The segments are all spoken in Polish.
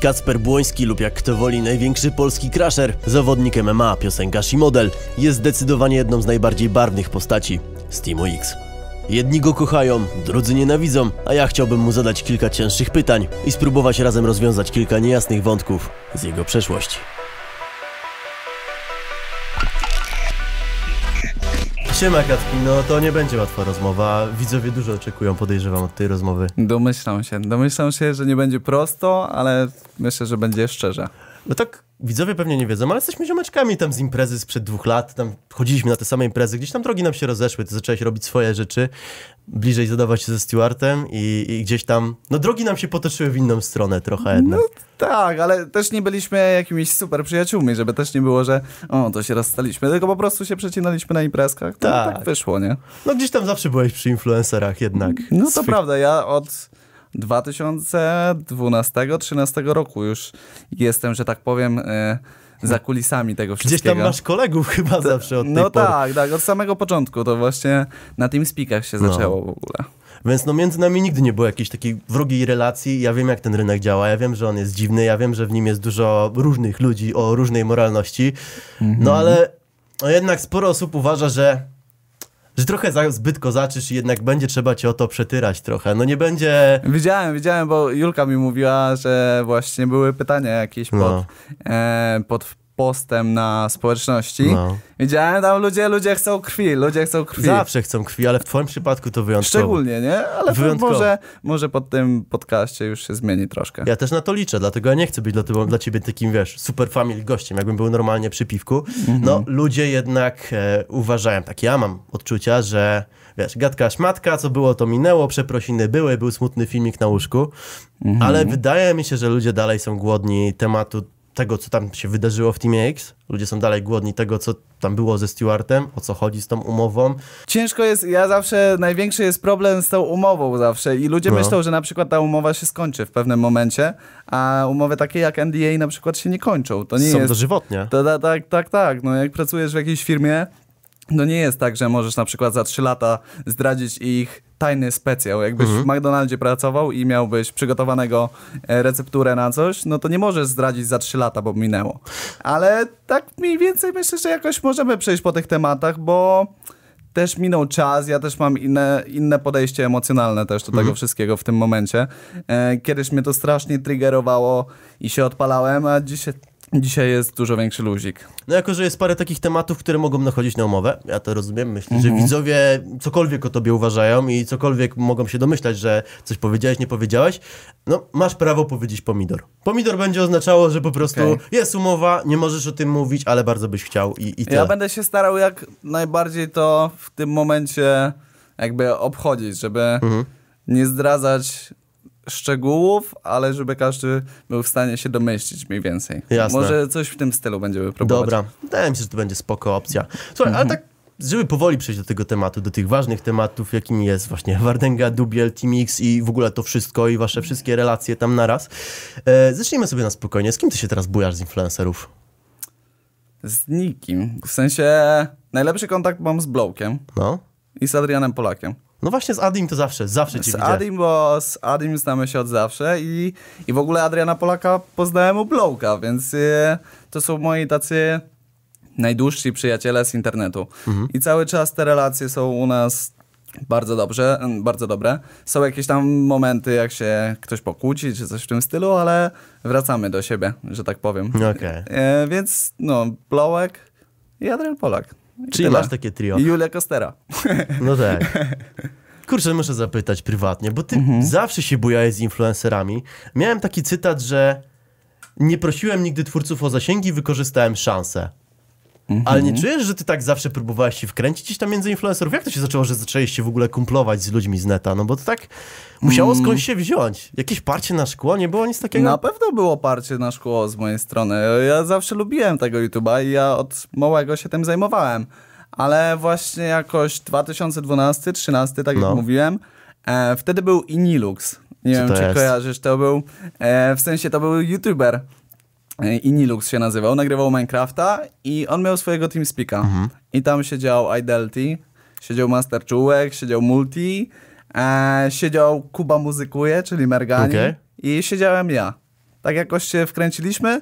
Kacper Błoński lub jak kto woli największy polski crasher, zawodnik MMA, piosenkarz i model, jest zdecydowanie jedną z najbardziej barwnych postaci z Teamu X. Jedni go kochają, drudzy nienawidzą, a ja chciałbym mu zadać kilka cięższych pytań i spróbować razem rozwiązać kilka niejasnych wątków z jego przeszłości. Siema Kacpi, no to nie będzie łatwa rozmowa. Widzowie dużo oczekują, podejrzewam, od tej rozmowy. Domyślam się. Domyślam się, że nie będzie prosto, ale myślę, że będzie szczerze. No tak, widzowie pewnie nie wiedzą, ale jesteśmy ziomeczkami tam z imprezy sprzed dwóch lat, tam chodziliśmy na te same imprezy, gdzieś tam drogi nam się rozeszły, ty zacząłeś robić swoje rzeczy, bliżej zadawać się ze Stewartem i, i gdzieś tam, no drogi nam się potoczyły w inną stronę trochę jednak. No tak, ale też nie byliśmy jakimiś super przyjaciółmi, żeby też nie było, że o, to się rozstaliśmy, tylko po prostu się przecinaliśmy na imprezkach. To Tak. tak wyszło, nie? No gdzieś tam zawsze byłeś przy influencerach jednak. No to prawda, ja od 2012-13 roku już jestem, że tak powiem, e, za kulisami tego Gdzieś wszystkiego. tam masz kolegów chyba zawsze od No pory. tak, tak, od samego początku to właśnie na TeamSpeakach się No. zaczęło w ogóle. Więc no między nami nigdy nie było jakiejś takiej wrogiej relacji. Ja wiem, jak ten rynek działa, ja wiem, że on jest dziwny, ja wiem, że w nim jest dużo różnych ludzi o różnej moralności. No ale no, jednak sporo osób uważa, że, że trochę za, zbyt kozaczysz i jednak będzie trzeba cię o to przetyrać trochę. No nie będzie... Widziałem, widziałem, bo Julka mi mówiła, że właśnie były pytania jakieś pod, No. e, pod postem na społeczności. No. Widziałem tam ludzie, ludzie chcą krwi, ludzie chcą krwi. Zawsze chcą krwi, ale w twoim przypadku to wyjątkowo. Szczególnie, nie? Ale Wyjątkowo. może, może pod tym podcaście już się zmieni troszkę. Ja też na to liczę, dlatego ja nie chcę być dla, tebe, dla ciebie takim, wiesz, super family gościem, jakbym był normalnie przy piwku. No, ludzie jednak e, uważają, tak ja mam odczucia, że wiesz, gadka szmatka, co było to minęło, przeprosiny były, był smutny filmik na łóżku, ale wydaje mi się, że ludzie dalej są głodni tematu tego, co tam się wydarzyło w Teamie X. Ludzie są dalej głodni tego, co tam było ze Stewartem, o co chodzi z tą umową. Ciężko jest, ja zawsze, największy jest problem z tą umową zawsze i ludzie No. myślą, że na przykład ta umowa się skończy w pewnym momencie, a umowy takie jak NDA na przykład się nie kończą. To nie są jest... dożywotnie. To, tak, tak, tak. No jak pracujesz w jakiejś firmie, no nie jest tak, że możesz na przykład za 3 lata zdradzić ich tajny specjał. Jakbyś w McDonaldzie pracował i miałbyś przygotowanego e, recepturę na coś, no to nie możesz zdradzić za 3 lata, bo minęło. Ale tak mniej więcej myślę, że jakoś możemy przejść po tych tematach, bo też minął czas, ja też mam inne, inne podejście emocjonalne też do tego wszystkiego w tym momencie. E, kiedyś mnie to strasznie triggerowało i się odpalałem, a dzisiaj, dzisiaj jest dużo większy luzik. No jako, że jest parę takich tematów, które mogą nachodzić na umowę, ja to rozumiem, myślę, Mhm. że widzowie cokolwiek o tobie uważają i cokolwiek mogą się domyślać, że coś powiedziałeś, nie powiedziałeś, no masz prawo powiedzieć pomidor. Pomidor będzie oznaczało, że po prostu Okej. jest umowa, nie możesz o tym mówić, ale bardzo byś chciał i, i tyle. Ja będę się starał jak najbardziej to w tym momencie jakby obchodzić, żeby Mhm. nie zdradzać szczegółów, ale żeby każdy był w stanie się domyślić mniej więcej. Jasne. Może coś w tym stylu będziemy próbować. Dobra, wydaje mi się, że to będzie spoko opcja. Słuchaj, Mhm. ale tak, żeby powoli przejść do tego tematu, do tych ważnych tematów, jakim jest właśnie Wardenga, Dubiel, Team X i w ogóle to wszystko i wasze wszystkie relacje tam naraz. E, zacznijmy sobie na spokojnie. Z kim ty się teraz bujasz z influencerów? Z nikim. W sensie najlepszy kontakt mam z Blowkiem No? i z Adrianem Polakiem. No właśnie z Adim to zawsze, zawsze cię Z widzę. Adim, bo z Adim znamy się od zawsze i, i w ogóle Adriana Polaka poznałem u Blowka, więc e, to są moi tacy najdłużsi przyjaciele z internetu. I cały czas te relacje są u nas bardzo dobrze, bardzo dobre. Są jakieś tam momenty, jak się ktoś pokłóci, czy coś w tym stylu, ale wracamy do siebie, że tak powiem. Okej. E, więc no, Blowek i Adrian Polak. Czyli tyle. masz takie trio. I Julia Kostera. No tak. Kurczę, muszę zapytać prywatnie, bo ty Mhm. zawsze się bujałeś z influencerami. Miałem taki cytat, że nie prosiłem nigdy twórców o zasięgi, wykorzystałem szansę. Mhm. Ale nie czujesz, że ty tak zawsze próbowałeś się wkręcić gdzieś tam między influencerów? Jak to się zaczęło, że zaczęłeś się w ogóle kumplować z ludźmi z neta? No bo to tak musiało Mm. skądś się wziąć. Jakieś parcie na szkło? Nie było nic takiego? Na pewno było parcie na szkło z mojej strony. Ja zawsze lubiłem tego YouTube'a i ja od małego się tym zajmowałem. Ale właśnie jakoś 2012-13, tak No. jak mówiłem, e, wtedy był Inilux. Nie Co wiem, czy jest? kojarzysz, to był, e, w sensie to był YouTuber. E, Inilux się nazywał, nagrywał Minecrafta i on miał swojego TeamSpeaka. Mhm. I tam siedział Idelty, siedział Master Czułek, siedział Multi, e, siedział Kuba Muzykuje, czyli Mergani Okej. i siedziałem ja. tak jakoś się wkręciliśmy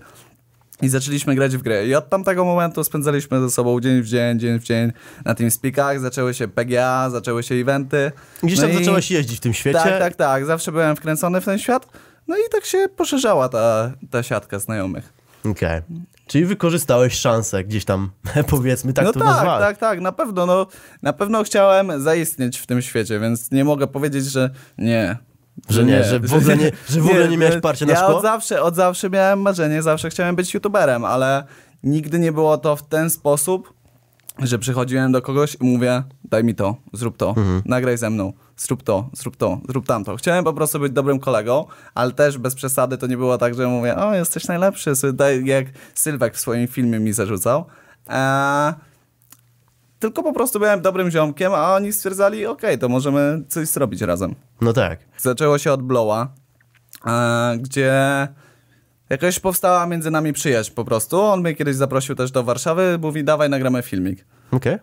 i zaczęliśmy grać w grę. I od tamtego momentu spędzaliśmy ze sobą dzień w dzień, dzień w dzień na tym speakach, zaczęły się PGA, zaczęły się eventy. Gdzieś No tam i- zacząłeś jeździć w tym świecie. Tak, tak, tak. Zawsze byłem wkręcony w ten świat. No i tak się poszerzała ta, ta siatka znajomych. Okej. Czyli wykorzystałeś szansę gdzieś tam, powiedzmy, tak no to tak, nazwałem. tak, tak, na pewno, no, na pewno chciałem zaistnieć w tym świecie, więc nie mogę powiedzieć, że nie. Że nie, że w ogóle nie- że w ogóle nie miałeś parcia na ja szkło? Od zawsze, od zawsze miałem marzenie, zawsze chciałem być youtuberem, ale nigdy nie było to w ten sposób, że przychodziłem do kogoś i mówię, daj mi to, zrób to, Mhm. nagraj ze mną, zrób to, zrób to, zrób tamto. Chciałem po prostu być dobrym kolegą, ale też bez przesady to nie było tak, że mówię, o, jesteś najlepszy, daj- jak Sylwek w swoim filmie mi zarzucał. Eee, tylko po prostu byłem dobrym ziomkiem, a oni stwierdzali, okej, to możemy coś zrobić razem. No tak. Zaczęło się od Blowa, e, gdzie jakoś powstała między nami przyjaźń po prostu. On mnie kiedyś zaprosił też do Warszawy, mówi dawaj nagramy filmik. Okej. E,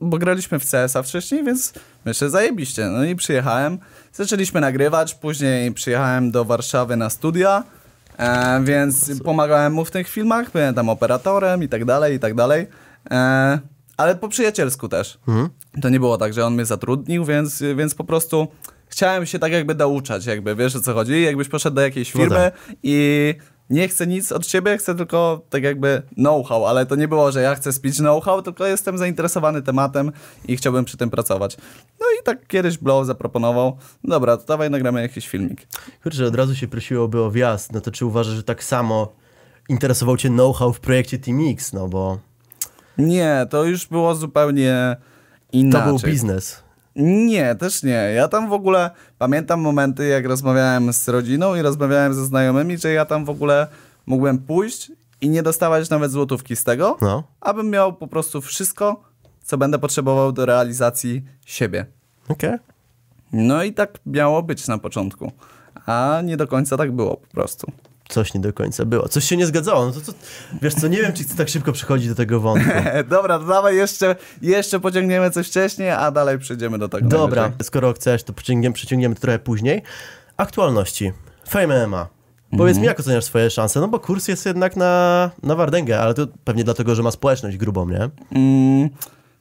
Bo graliśmy w CS-a wcześniej, więc myślę, zajebiście. No i przyjechałem, zaczęliśmy nagrywać, później przyjechałem do Warszawy na studia, e, więc pomagałem mu w tych filmach, byłem tam operatorem i tak dalej, i tak dalej. E, ale po przyjacielsku też. To nie było tak, że on mnie zatrudnił, więc, więc po prostu chciałem się tak jakby douczać, jakby, wiesz o co chodzi? Jakbyś poszedł do jakiejś No firmy i nie chcę nic od ciebie, chcę tylko tak jakby know-how, ale to nie było, że ja chcę spić know-how, tylko jestem zainteresowany tematem i chciałbym przy tym pracować. No i tak kiedyś Blow zaproponował, dobra, to dawaj nagramy jakiś filmik. Kurczę, od razu się prosiłoby o wjazd. No to czy uważasz, że tak samo interesował cię know-how w projekcie Team X? No bo Nie, to już było zupełnie to inaczej. był biznes. Nie, też nie. Ja tam w ogóle pamiętam momenty, jak rozmawiałem z rodziną i rozmawiałem ze znajomymi, że ja tam w ogóle mógłbym pójść i nie dostawać nawet złotówki z tego, No. abym miał po prostu wszystko, co będę potrzebował do realizacji siebie. Okej. No i tak miało być na początku, a nie do końca tak było po prostu. Coś nie do końca było. Coś się nie zgadzało. No to, to wiesz co, nie wiem, czy tak szybko przechodzić do tego wątku. Dobra, to dawaj jeszcze, jeszcze pociągniemy coś wcześniej, a dalej przejdziemy do tego. Dobra, najwyżej. skoro chcesz, to przeciągniemy, przeciągniemy to trochę później. Aktualności. Fame MMA. Powiedz mi, jak oceniasz swoje szanse? No bo kurs jest jednak na, na Wardęgę, ale to pewnie dlatego, że ma społeczność grubą, nie? Mm,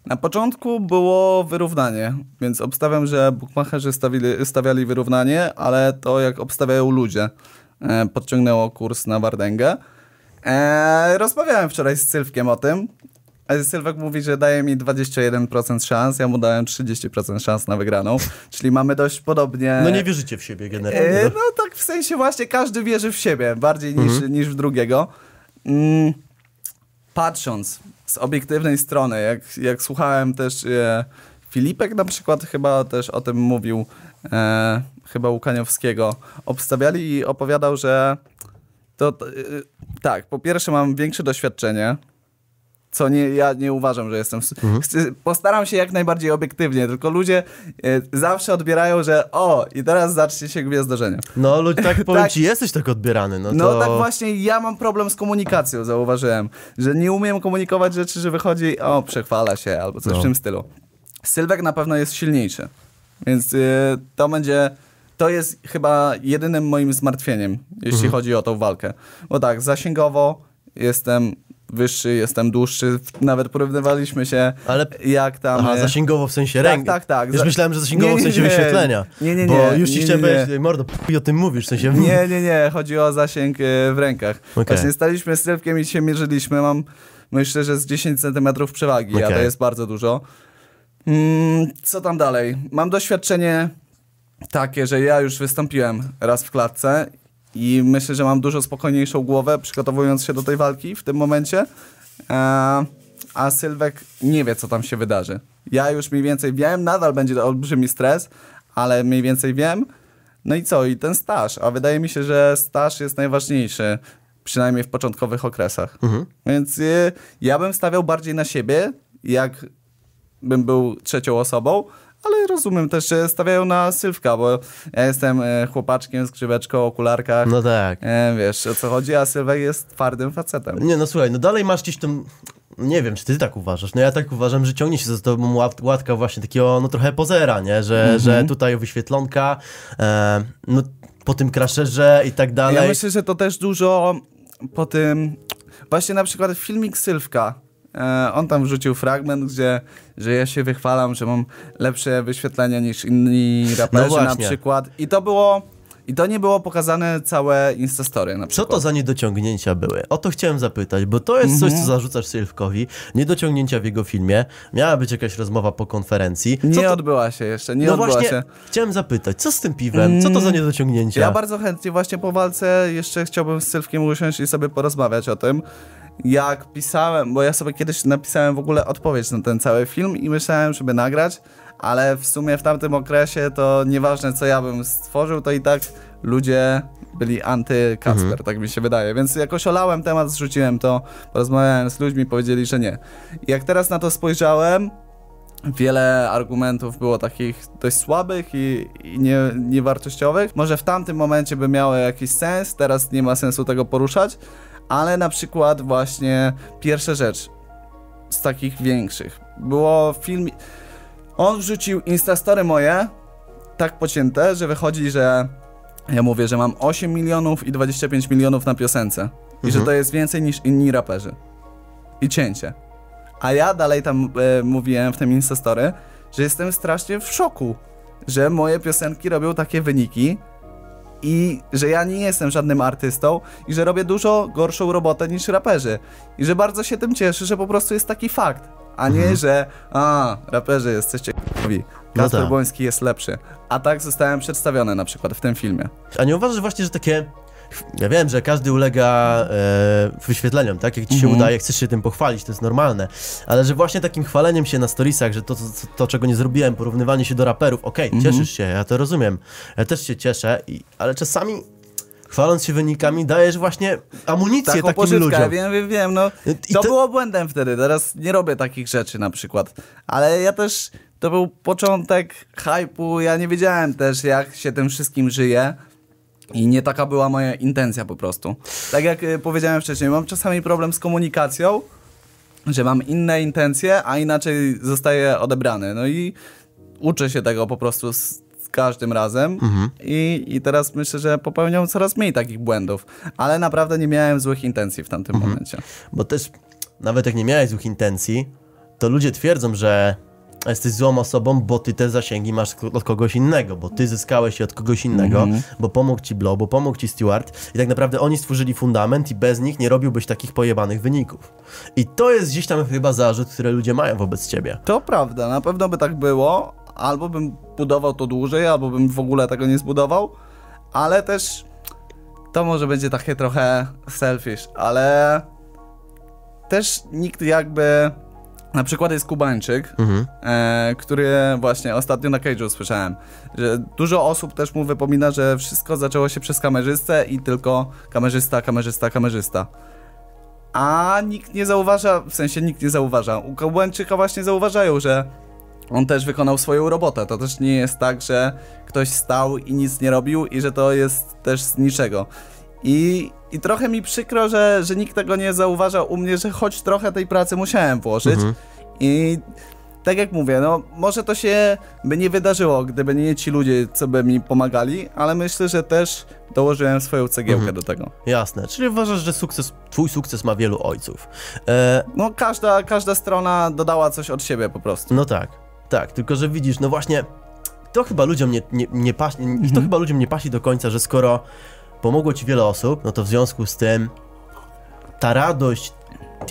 na początku było wyrównanie, więc obstawiam, że bookmacherzy stawiali wyrównanie, ale to jak obstawiają ludzie podciągnęło kurs na Wardęgę. E, rozmawiałem wczoraj z Sylwkiem o tym. a Sylwek mówi, że daje mi 21% szans, ja mu dałem 30% szans na wygraną, czyli mamy dość podobnie. No nie wierzycie w siebie generalnie. E, No. tak w sensie właśnie każdy wierzy w siebie bardziej niż, niż w drugiego. Mm, patrząc z obiektywnej strony, jak, jak słuchałem też e, Filipek na przykład chyba też o tym mówił, e, chyba Łukaniowskiego, obstawiali i opowiadał, że to, e, tak, po pierwsze mam większe doświadczenie, co nie, ja nie uważam, że jestem. Chcę, postaram się jak najbardziej obiektywnie, tylko ludzie e, zawsze odbierają, że o, i teraz zacznie się gwiazdorzenie. No, lud- tak powiem Tak. ci, jesteś tak odbierany. No, No to... tak właśnie, ja mam problem z komunikacją, zauważyłem, że nie umiem komunikować rzeczy, że wychodzi, o, przechwala się, albo coś No. w tym stylu. Sylwek na pewno jest silniejszy, więc y, to będzie, to jest chyba jedynym moim zmartwieniem, jeśli Mhm. chodzi o tą walkę. Bo tak, zasięgowo jestem wyższy, jestem dłuższy, w- nawet porównywaliśmy się, Ale- jak tam... Aha, y, zasięgowo w sensie tak, ręki. tak, tak. Już Za- myślałem, że zasięgowo Nie, w nie, sensie nie. wyświetlenia. Nie, nie, Bo nie. już ci chciałem powiedzieć, mordo, p- o tym mówisz, w sensie... Nie, nie, nie. Chodzi o zasięg e, w rękach. Okej. Właśnie staliśmy z Sylwkiem i się mierzyliśmy. Mam, myślę, że z 10 cm przewagi, a to jest bardzo dużo. Mm, co tam dalej? Mam doświadczenie takie, że ja już wystąpiłem raz w klatce i myślę, że mam dużo spokojniejszą głowę, przygotowując się do tej walki w tym momencie. E, a Sylwek nie wie, co tam się wydarzy. Ja już mniej więcej wiem, nadal będzie olbrzymi stres, ale mniej więcej wiem. No i co? I ten staż. A wydaje mi się, że staż jest najważniejszy, przynajmniej w początkowych okresach. Mhm. Więc y, ja bym stawiał bardziej na siebie, jak bym był trzecią osobą, ale rozumiem też, że stawiają na Sylwka, bo ja jestem e, chłopaczkiem z grzyweczką, okularkach. No tak. E, wiesz, o co chodzi, a Sylwek jest twardym facetem. Nie, no słuchaj, no dalej masz gdzieś tam... Nie wiem, czy ty tak uważasz. No ja tak uważam, że ciągnie się za tobą łat, łatka właśnie takiego, no trochę pozera, nie? Że, Mhm. że tutaj wyświetlonka, e, no po tym crasherze i tak dalej. Ja myślę, że to też dużo po tym... Właśnie na przykład filmik Sylwka, on tam wrzucił fragment, gdzie że ja się wychwalam, że mam lepsze wyświetlenia niż inni raperzy No na przykład. I to było... I to nie było pokazane całe Instastory na Co przykład. to za niedociągnięcia były? O to chciałem zapytać, bo to jest coś, Mhm. co zarzucasz Sylwkowi. Niedociągnięcia w jego filmie. Miała być jakaś rozmowa po konferencji. Co Nie to... odbyła się jeszcze, nie No odbyła właśnie, się. chciałem zapytać, co z tym piwem? Co to za niedociągnięcia? Ja bardzo chętnie właśnie po walce jeszcze chciałbym z Sylwkiem usiąść i sobie porozmawiać o tym. Jak pisałem, bo ja sobie kiedyś napisałem w ogóle odpowiedź na ten cały film i myślałem, żeby nagrać, ale w sumie w tamtym okresie to nieważne co ja bym stworzył, to i tak ludzie byli anty-Kacper, tak mi się wydaje. Więc jakoś olałem temat, zrzuciłem to, porozmawiałem z ludźmi, powiedzieli, że nie. I jak teraz na to spojrzałem, wiele argumentów było takich dość słabych i, i nie, niewartościowych. Może w tamtym momencie by miało jakiś sens, teraz nie ma sensu tego poruszać, ale na przykład właśnie pierwsza rzecz z takich większych było film. On wrzucił Instastory moje tak pocięte, że wychodzi, że ja mówię, że mam 8 milionów i 25 milionów na piosence. I że Mhm. to jest więcej niż inni raperzy. I cięcie. A ja dalej tam e, mówiłem w tym Instastory, że jestem strasznie w szoku, że moje piosenki robią takie wyniki i że ja nie jestem żadnym artystą i że robię dużo gorszą robotę niż raperzy. I że bardzo się tym cieszę, że po prostu jest taki fakt, a nie, że a, raperzy jesteście k***owi. No Kasper tak. Błoński jest lepszy. A tak zostałem przedstawiony na przykład w tym filmie. A nie uważasz właśnie, że takie... Ja wiem, że każdy ulega e, wyświetleniom, tak? Jak ci się Mhm. udaje, chcesz się tym pochwalić, to jest normalne. Ale że właśnie takim chwaleniem się na storiesach, że to, to, to czego nie zrobiłem, porównywanie się do raperów, okej, Mhm. cieszysz się, ja to rozumiem. Ja też się cieszę, i, ale czasami chwaląc się wynikami, dajesz właśnie amunicję Taką takim pożywkę, ludziom. wiem, wiem, wiem, no. I to te- było błędem wtedy, teraz nie robię takich rzeczy na przykład. Ale ja też, to był początek hypu, ja nie wiedziałem też jak się tym wszystkim żyje. I nie taka była moja intencja po prostu. Tak jak y, powiedziałem wcześniej, mam czasami problem z komunikacją, że mam inne intencje, a inaczej zostaję odebrany. No i uczę się tego po prostu z, z każdym razem Mhm. I, i teraz myślę, że popełniam coraz mniej takich błędów, ale naprawdę nie miałem złych intencji w tamtym Mhm. momencie. Bo też, nawet jak nie miałeś złych intencji, to ludzie twierdzą, że jesteś złą osobą, bo ty te zasięgi masz od kogoś innego, bo ty zyskałeś je od kogoś innego, bo pomógł ci Blow, bo pomógł ci Stewart i tak naprawdę oni stworzyli fundament i bez nich nie robiłbyś takich pojebanych wyników. I to jest gdzieś tam chyba zarzut, który ludzie mają wobec ciebie. To prawda, na pewno by tak było, albo bym budował to dłużej, albo bym w ogóle tego nie zbudował, ale też to może będzie takie trochę selfish, ale też nikt jakby... Na przykład jest Kubańczyk, Mhm. e, który właśnie ostatnio na Cage'u słyszałem, że dużo osób też mu wypomina, że wszystko zaczęło się przez kamerzystę i tylko kamerzysta, kamerzysta, kamerzysta. A nikt nie zauważa, w sensie nikt nie zauważa. U Kubańczyka właśnie zauważają, że on też wykonał swoją robotę. To też nie jest tak, że ktoś stał i nic nie robił i że to jest też z niczego. I, i trochę mi przykro, że, że nikt tego nie zauważa u mnie, że choć trochę tej pracy musiałem włożyć. Mhm. I tak jak mówię, no może to się by nie wydarzyło, gdyby nie ci ludzie, co by mi pomagali, ale myślę, że też dołożyłem swoją cegiełkę Mhm. do tego. Jasne, czyli uważasz, że sukces, twój sukces ma wielu ojców. E, No każda, każda strona dodała coś od siebie po prostu. No tak, tak, tylko że widzisz, no właśnie, to chyba ludziom nie, nie, nie pasi, i to chyba ludziom nie pasi do końca, że skoro pomogło ci wiele osób, no to w związku z tym ta radość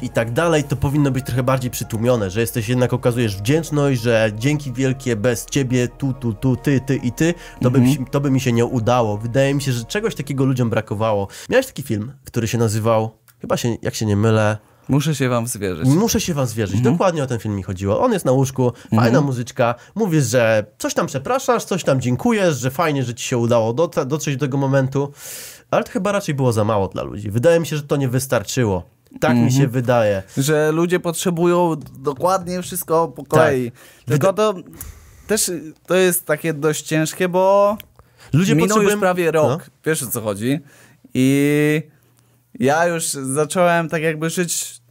i tak dalej, to powinno być trochę bardziej przytłumione, że jesteś jednak, okazujesz wdzięczność, że dzięki wielkie, bez ciebie, tu, tu, tu, ty, ty i ty, to, by, mi to by mi się nie udało. Wydaje mi się, że czegoś takiego ludziom brakowało. Miałeś taki film, który się nazywał, chyba się, jak się nie mylę, Muszę się wam zwierzyć. Muszę się wam zwierzyć. Dokładnie o ten film mi chodziło. On jest na łóżku, fajna muzyczka. Mówisz, że coś tam przepraszasz, coś tam dziękujesz, że fajnie, że ci się udało dotra- dotrzeć do tego momentu. Ale to chyba raczej było za mało dla ludzi. Wydaje mi się, że to nie wystarczyło. Tak mi się wydaje. Że ludzie potrzebują dokładnie wszystko po kolei. Tylko to też to jest takie dość ciężkie, bo Ludzie minął potrzebują... już prawie rok. No. Wiesz o co chodzi. I ja już zacząłem tak jakby żyć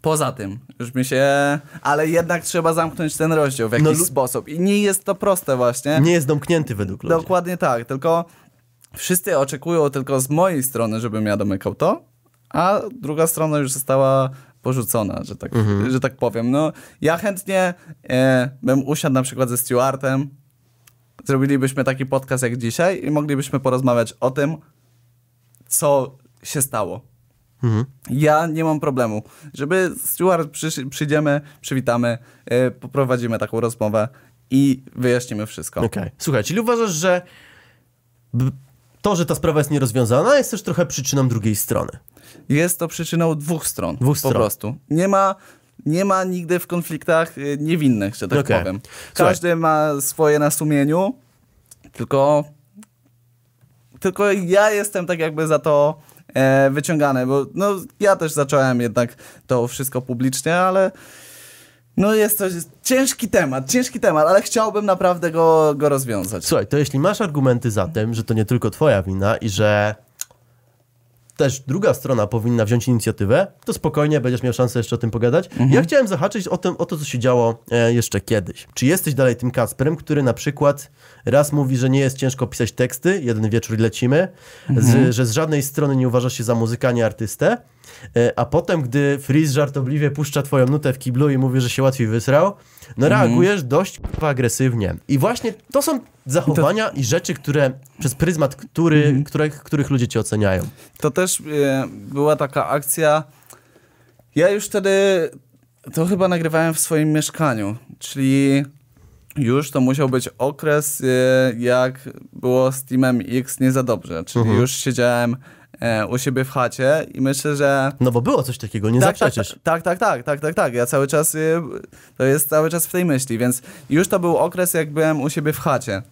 poza tym. Już mi się... Ale jednak trzeba zamknąć ten rozdział w jakiś No sposób. I nie jest to proste właśnie. Nie jest domknięty według ludzi. Dokładnie tak, tylko wszyscy oczekują tylko z mojej strony, żebym ja domykał to, a druga strona już została porzucona, że tak, że tak powiem. No, ja chętnie e, bym usiadł na przykład ze Stewartem, zrobilibyśmy taki podcast jak dzisiaj i moglibyśmy porozmawiać o tym, co się stało. Mhm. Ja nie mam problemu. Żeby Stewart przysz- przyjdziemy, przywitamy, e, poprowadzimy taką rozmowę i wyjaśnimy wszystko. Okej. Słuchaj, czyli uważasz, że to, że ta sprawa jest nierozwiązana, jest też trochę przyczyną drugiej strony. Jest to przyczyną dwóch stron. Dwóch po stron. prostu. Nie ma, nie ma nigdy w konfliktach y, niewinnych, że tak Okej. powiem. Słuchaj. Każdy ma swoje na sumieniu, tylko tylko ja jestem tak jakby za to e, wyciągany, bo no, ja też zacząłem jednak to wszystko publicznie, ale no jest to jest ciężki temat, ciężki temat, ale chciałbym naprawdę go, go rozwiązać. Słuchaj, to jeśli masz argumenty za tym, że to nie tylko twoja wina i że też druga strona powinna wziąć inicjatywę, to spokojnie będziesz miał szansę jeszcze o tym pogadać. Ja chciałem zahaczyć o, tym, o to, co się działo e, jeszcze kiedyś. Czy jesteś dalej tym Kasperem, który na przykład raz mówi, że nie jest ciężko pisać teksty, jeden wieczór lecimy, z, że z żadnej strony nie uważasz się za muzyka, nie artystę, a potem, gdy Freeze żartobliwie puszcza twoją nutę w kiblu i mówi, że się łatwiej wysrał, no reagujesz dość agresywnie. I właśnie to są zachowania i rzeczy, które przez pryzmat, który, których, których ludzie cię oceniają. To też e, była taka akcja. Ja już wtedy to chyba nagrywałem w swoim mieszkaniu, czyli już to musiał być okres, e, jak było z Teamem X nie za dobrze, czyli Mhm. już siedziałem e, u siebie w chacie i myślę, że No bo było coś takiego, nie tak, tak, zaprzeczysz. tak, tak, tak, tak, tak, tak. Ja cały czas, y, to jest cały czas w tej myśli, więc już to był okres, jak byłem u siebie w chacie.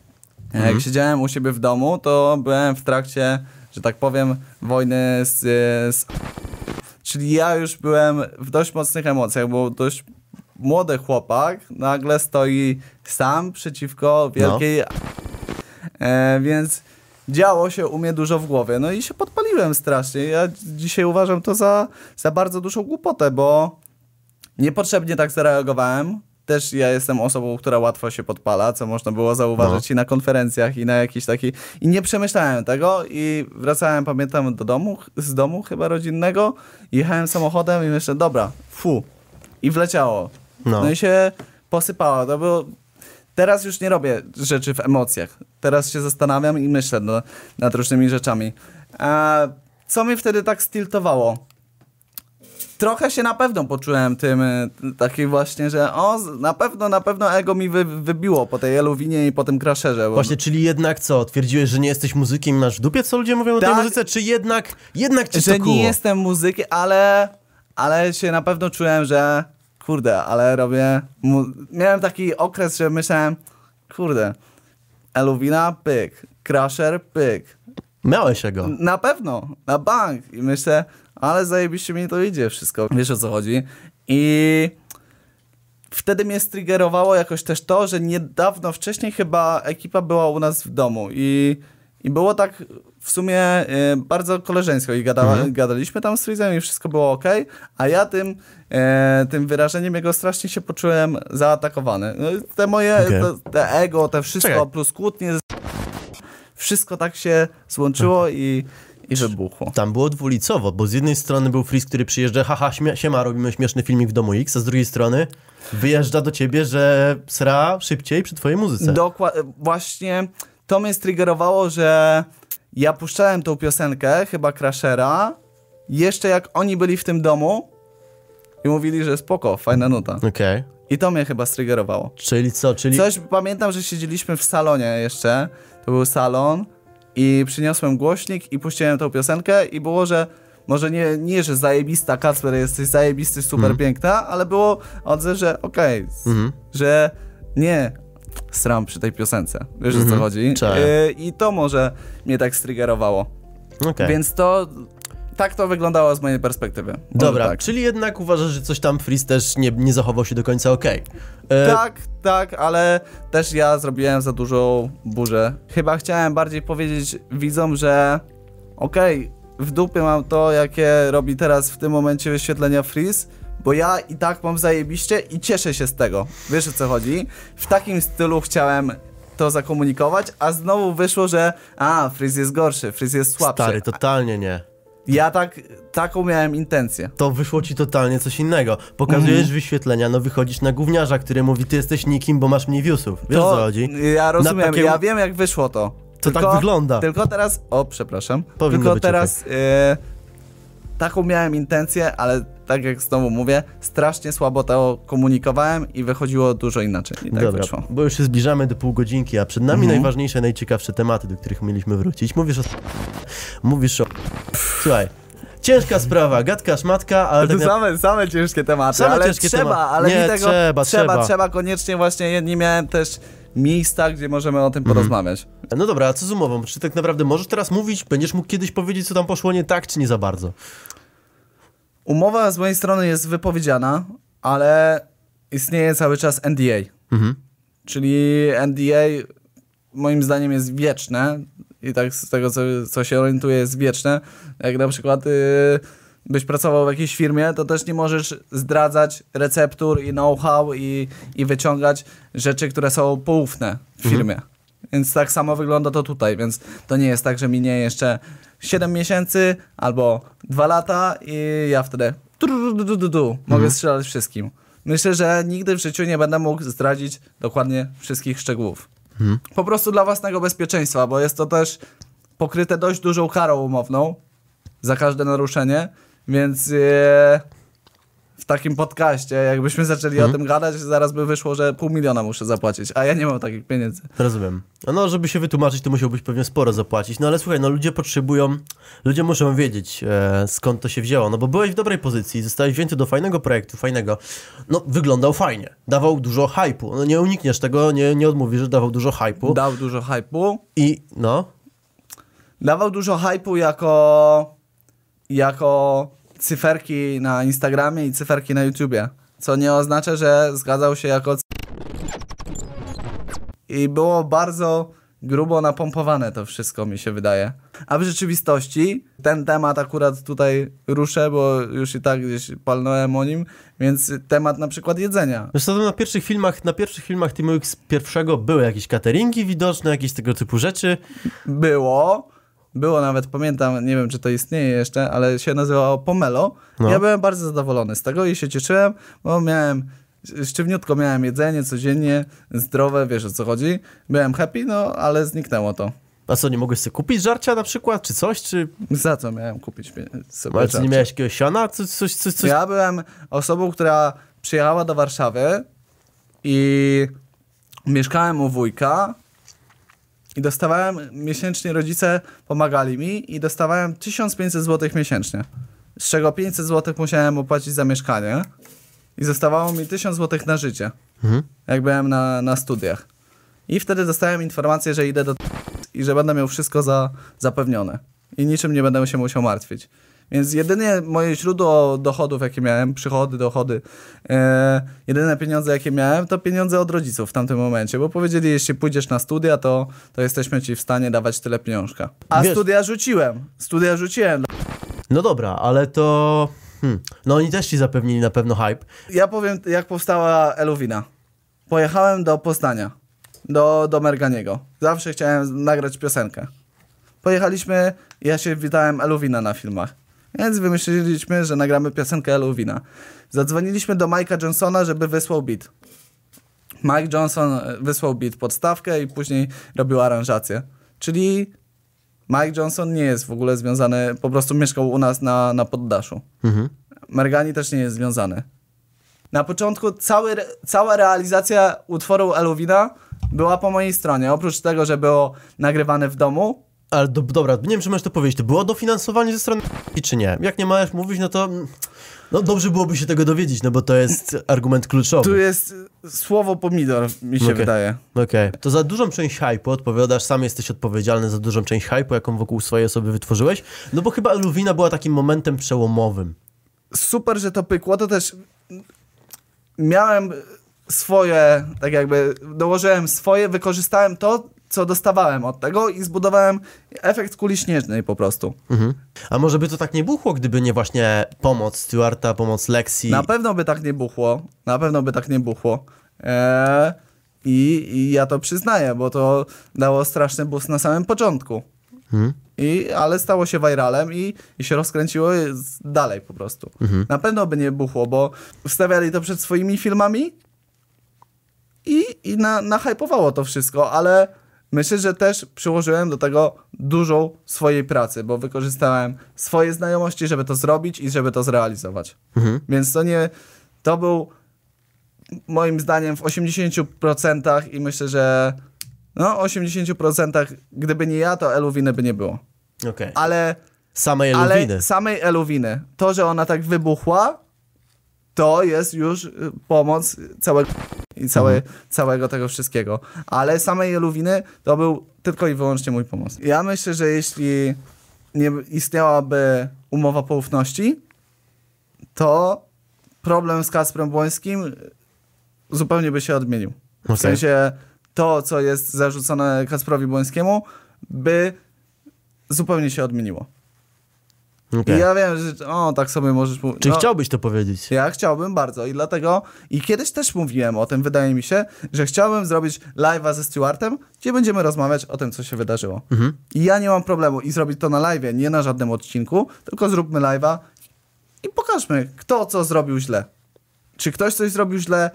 Mhm. Jak siedziałem u siebie w domu, to byłem w trakcie, że tak powiem, wojny z, z... Czyli ja już byłem w dość mocnych emocjach, bo dość młody chłopak nagle stoi sam przeciwko wielkiej... E, więc działo się u mnie dużo w głowie. No i się podpaliłem strasznie. Ja dzisiaj uważam to za, za bardzo dużą głupotę, bo niepotrzebnie tak zareagowałem. Też ja jestem osobą, która łatwo się podpala, co można było zauważyć i na konferencjach, i na jakiś taki. I nie przemyślałem tego i wracałem, pamiętam, do domu, z domu chyba rodzinnego. Jechałem samochodem i myślę, dobra, fu. I wleciało. No. No, i się posypało. To było... Teraz już nie robię rzeczy w emocjach. Teraz się zastanawiam i myślę no, nad różnymi rzeczami. A co mnie wtedy tak stiltowało? Trochę się na pewno poczułem tym y, taki właśnie, że o, na pewno, na pewno ego mi wy, wybiło po tej Eluwinie i po tym Crasherze. Właśnie, czyli jednak co? Twierdziłeś, że nie jesteś muzykiem masz w dupie, co ludzie mówią o tej Tak. muzyce, czy jednak, jednak cię że nie jestem muzykiem, ale, ale się na pewno czułem, że kurde, ale robię. Miałem taki okres, że myślałem, kurde, Eluwina, pyk, Crusher, pyk. Miałeś go. Na pewno, na bank. I myślę, ale zajebiście mi to idzie wszystko. Wiesz o co chodzi? I wtedy mnie striggerowało jakoś też to, że niedawno wcześniej chyba ekipa była u nas w domu i, i było tak w sumie y, bardzo koleżeńsko i gada, gadaliśmy tam z Freezem i wszystko było ok, a ja tym, e, tym wyrażeniem jego strasznie się poczułem zaatakowany. No, te moje, Okej. te, te ego, te wszystko Czekaj. plus kłótnie, wszystko tak się złączyło i, i wybuchło. Tam było dwulicowo, bo z jednej strony był Freeze, który przyjeżdża, haha, śmie- siema, robimy śmieszny filmik w domu X, a z drugiej strony wyjeżdża do ciebie, że sra szybciej przy twojej muzyce. Dokładnie, właśnie to mnie striggerowało, że ja puszczałem tą piosenkę, chyba Crashera, jeszcze jak oni byli w tym domu i mówili, że spoko, fajna nuta. Okej. I to mnie chyba striggerowało. Czyli co? Czyli... Coś pamiętam, że siedzieliśmy w salonie jeszcze, to był salon i przyniosłem głośnik i puściłem tą piosenkę i było, że może nie, nie że zajebista, Kacper, jesteś zajebisty, super piękna, ale było odzew, że okej, s- Mhm. że nie sram przy tej piosence. Wiesz o co chodzi? Czaję. Y, I to może mnie tak striggerowało. Okej. Więc to tak to wyglądało z mojej perspektywy. Może Dobra, tak. czyli jednak uważasz, że coś tam Freeze też nie, nie zachował się do końca okej. E, Tak, tak, ale też ja zrobiłem za dużą burzę. Chyba chciałem bardziej powiedzieć widzom, że okej, w dupie mam to, jakie robi teraz w tym momencie wyświetlenia Freeze, bo ja i tak mam zajebiście i cieszę się z tego. Wiesz o co chodzi? W takim stylu chciałem to zakomunikować, a znowu wyszło, że a, Freeze jest gorszy, Freeze jest słabszy. Stary, totalnie nie. Ja tak, taką miałem intencję. To wyszło ci totalnie coś innego. Pokazujesz Mhm. wyświetlenia, no wychodzisz na gówniarza, który mówi, ty jesteś nikim, bo masz mniej viewsów. Wiesz o co chodzi? Ja rozumiem, ja wiem jak wyszło to. To tak wygląda. Tylko teraz, o przepraszam, Powinno tylko teraz e, taką miałem intencję, ale tak jak znowu mówię, strasznie słabo to komunikowałem i wychodziło dużo inaczej. I tak Dobra, wyszło. bo już się zbliżamy do pół godzinki, a przed nami Mhm. najważniejsze, najciekawsze tematy, do których mieliśmy wrócić. Mówisz o... Mówisz o... Słuchaj, ciężka sprawa, gadka, szmatka, ale To tak na... same, same ciężkie tematy, Same ale ciężkie trzeba, tematy. ale Nie, tego trzeba, trzeba, trzeba. koniecznie właśnie, nie miałem też miejsca, gdzie możemy o tym Mhm. porozmawiać. No dobra, a co z umową? Czy tak naprawdę możesz teraz mówić, będziesz mógł kiedyś powiedzieć, co tam poszło nie tak, czy nie za bardzo? Umowa z mojej strony jest wypowiedziana, ale istnieje cały czas NDA. Mhm. Czyli NDA moim zdaniem jest wieczne i tak z tego, co, co się orientuję, jest wieczne. Jak na przykład y, byś pracował w jakiejś firmie, to też nie możesz zdradzać receptur i know-how i, i wyciągać rzeczy, które są poufne w firmie. Więc tak samo wygląda to tutaj, więc to nie jest tak, że minie jeszcze 7 miesięcy albo 2 lata i ja wtedy mogę strzelać wszystkim. Myślę, że nigdy w życiu nie będę mógł zdradzić dokładnie wszystkich szczegółów. Po prostu dla własnego bezpieczeństwa, bo jest to też pokryte dość dużą karą umowną za każde naruszenie, więc e, w takim podcaście, jakbyśmy zaczęli o tym gadać, zaraz by wyszło, że pół miliona muszę zapłacić, a ja nie mam takich pieniędzy. Rozumiem. No, żeby się wytłumaczyć, to musiałbyś pewnie sporo zapłacić. No ale słuchaj, no ludzie potrzebują, ludzie muszą wiedzieć, e, skąd to się wzięło. No bo byłeś w dobrej pozycji, zostałeś wzięty do fajnego projektu, fajnego. No, wyglądał fajnie. Dawał dużo hypu. No nie unikniesz tego, nie, nie odmówisz, że dawał dużo hypu. Dał dużo hypu. I no, Dawał dużo hypu jako, jako cyferki na Instagramie i cyferki na YouTubie. Co nie oznacza, że zgadzał się jako. I było bardzo grubo napompowane to wszystko, mi się wydaje. A w rzeczywistości ten temat akurat tutaj ruszę, bo już i tak gdzieś palnąłem o nim, więc temat na przykład jedzenia. Co, na pierwszych filmach, na pierwszych filmach Team X pierwszego były jakieś cateringi widoczne, jakieś tego typu rzeczy. Było. Było nawet, pamiętam, nie wiem czy to istnieje jeszcze, ale się nazywało Pomelo. No. Ja byłem bardzo zadowolony z tego i się cieszyłem, bo miałem, sztywniutko miałem jedzenie codziennie, zdrowe, wiesz o co chodzi. Byłem happy, no ale zniknęło to. A co, nie mogłeś sobie kupić żarcia na przykład, czy coś, czy... Za co miałem kupić sobie Ale czy nie miałeś jakiegoś siana, coś, coś, coś, coś... Ja byłem osobą, która przyjechała do Warszawy i mieszkałem u wujka i dostawałem miesięcznie, rodzice pomagali mi i dostawałem 1500 zł miesięcznie. Z czego 500 zł musiałem opłacić za mieszkanie i zostawało mi 1000 zł na życie, Mhm. jak byłem na, na studiach. I wtedy dostałem informację, że idę do i że będę miał wszystko za, zapewnione. I niczym nie będę się musiał martwić. Więc jedynie moje źródło dochodów, jakie miałem, przychody, dochody, e, jedyne pieniądze, jakie miałem, to pieniądze od rodziców w tamtym momencie, bo powiedzieli, jeśli pójdziesz na studia, to, to jesteśmy ci w stanie dawać tyle pieniążka. A Wiesz- studia rzuciłem. Studia rzuciłem. No dobra, ale to... Hmm. No oni też ci zapewnili na pewno hype. Ja powiem, jak powstała Eluwina. Pojechałem do Poznania, do, do Merganiego. Zawsze chciałem nagrać piosenkę. Pojechaliśmy, ja się witałem Eluwina na filmach. Więc wymyśliliśmy, że nagramy piosenkę Eluwina. Zadzwoniliśmy do Mike'a Johnsona, żeby wysłał beat. Mike Johnson e, wysłał beat podstawkę i później robił aranżację. Czyli Mike Johnson nie jest w ogóle związany, po prostu mieszkał u nas na, na poddaszu. Mhm. Mergani też nie jest związany. Na początku cały, cała realizacja utworu Eluwina była po mojej stronie. Oprócz tego, że było nagrywane w domu, Ale do, dobra, nie wiem, czy możesz to powiedzieć. To było dofinansowanie ze strony czy nie? Jak nie możesz mówić, no to... mm, No dobrze byłoby się tego dowiedzieć, no bo to jest argument kluczowy. tu jest y, słowo pomidor, mi się Okej. wydaje. Okej. To za dużą część hype'u odpowiadasz, sam jesteś odpowiedzialny za dużą część hype'u, jaką wokół swojej osoby wytworzyłeś. No bo chyba Luwina była takim momentem przełomowym. Super, że to pykło, to też miałem swoje, tak jakby dołożyłem swoje, wykorzystałem to, co dostawałem od tego i zbudowałem efekt kuli śnieżnej po prostu. Mhm. A może by to tak nie buchło, gdyby nie właśnie pomoc Stewarta, pomoc Lexi? Na pewno by tak nie buchło. Na pewno by tak nie buchło. Eee, I, I ja to przyznaję, bo to dało straszny boost na samym początku. Mhm. I, ale stało się viralem i, i się rozkręciło dalej po prostu. Na pewno by nie buchło, bo wstawiali to przed swoimi filmami i, i na, nahypowało to wszystko, ale myślę, że też przyłożyłem do tego dużą swojej pracy, bo wykorzystałem swoje znajomości, żeby to zrobić i żeby to zrealizować. Mhm. Więc to nie, to był moim zdaniem w 80% i myślę, że no 80% gdyby nie ja, to Eluwiny by nie było. Okej. Ale, Samej ale Eluwiny. samej Eluwiny, to, że ona tak wybuchła, to jest już y, pomoc całego i całe, całego tego wszystkiego. Ale samej Eluwiny to był tylko i wyłącznie mój pomoc. Ja myślę, że jeśli nie istniałaby umowa poufności, to problem z Kasprem Błońskim zupełnie by się odmienił. W Okej. sensie to, co jest zarzucone Kasprowi Błońskiemu, by zupełnie się odmieniło. Okej. I ja wiem, że o, tak sobie możesz mówić. Czy no, chciałbyś to powiedzieć? Ja chciałbym bardzo i dlatego, i kiedyś też mówiłem o tym, wydaje mi się, że chciałbym zrobić live'a ze Stewartem, gdzie będziemy rozmawiać o tym, co się wydarzyło. Mhm. I ja nie mam problemu i zrobić to na live'ie, nie na żadnym odcinku, tylko zróbmy live'a i pokażmy, kto co zrobił źle. Czy ktoś coś zrobił źle,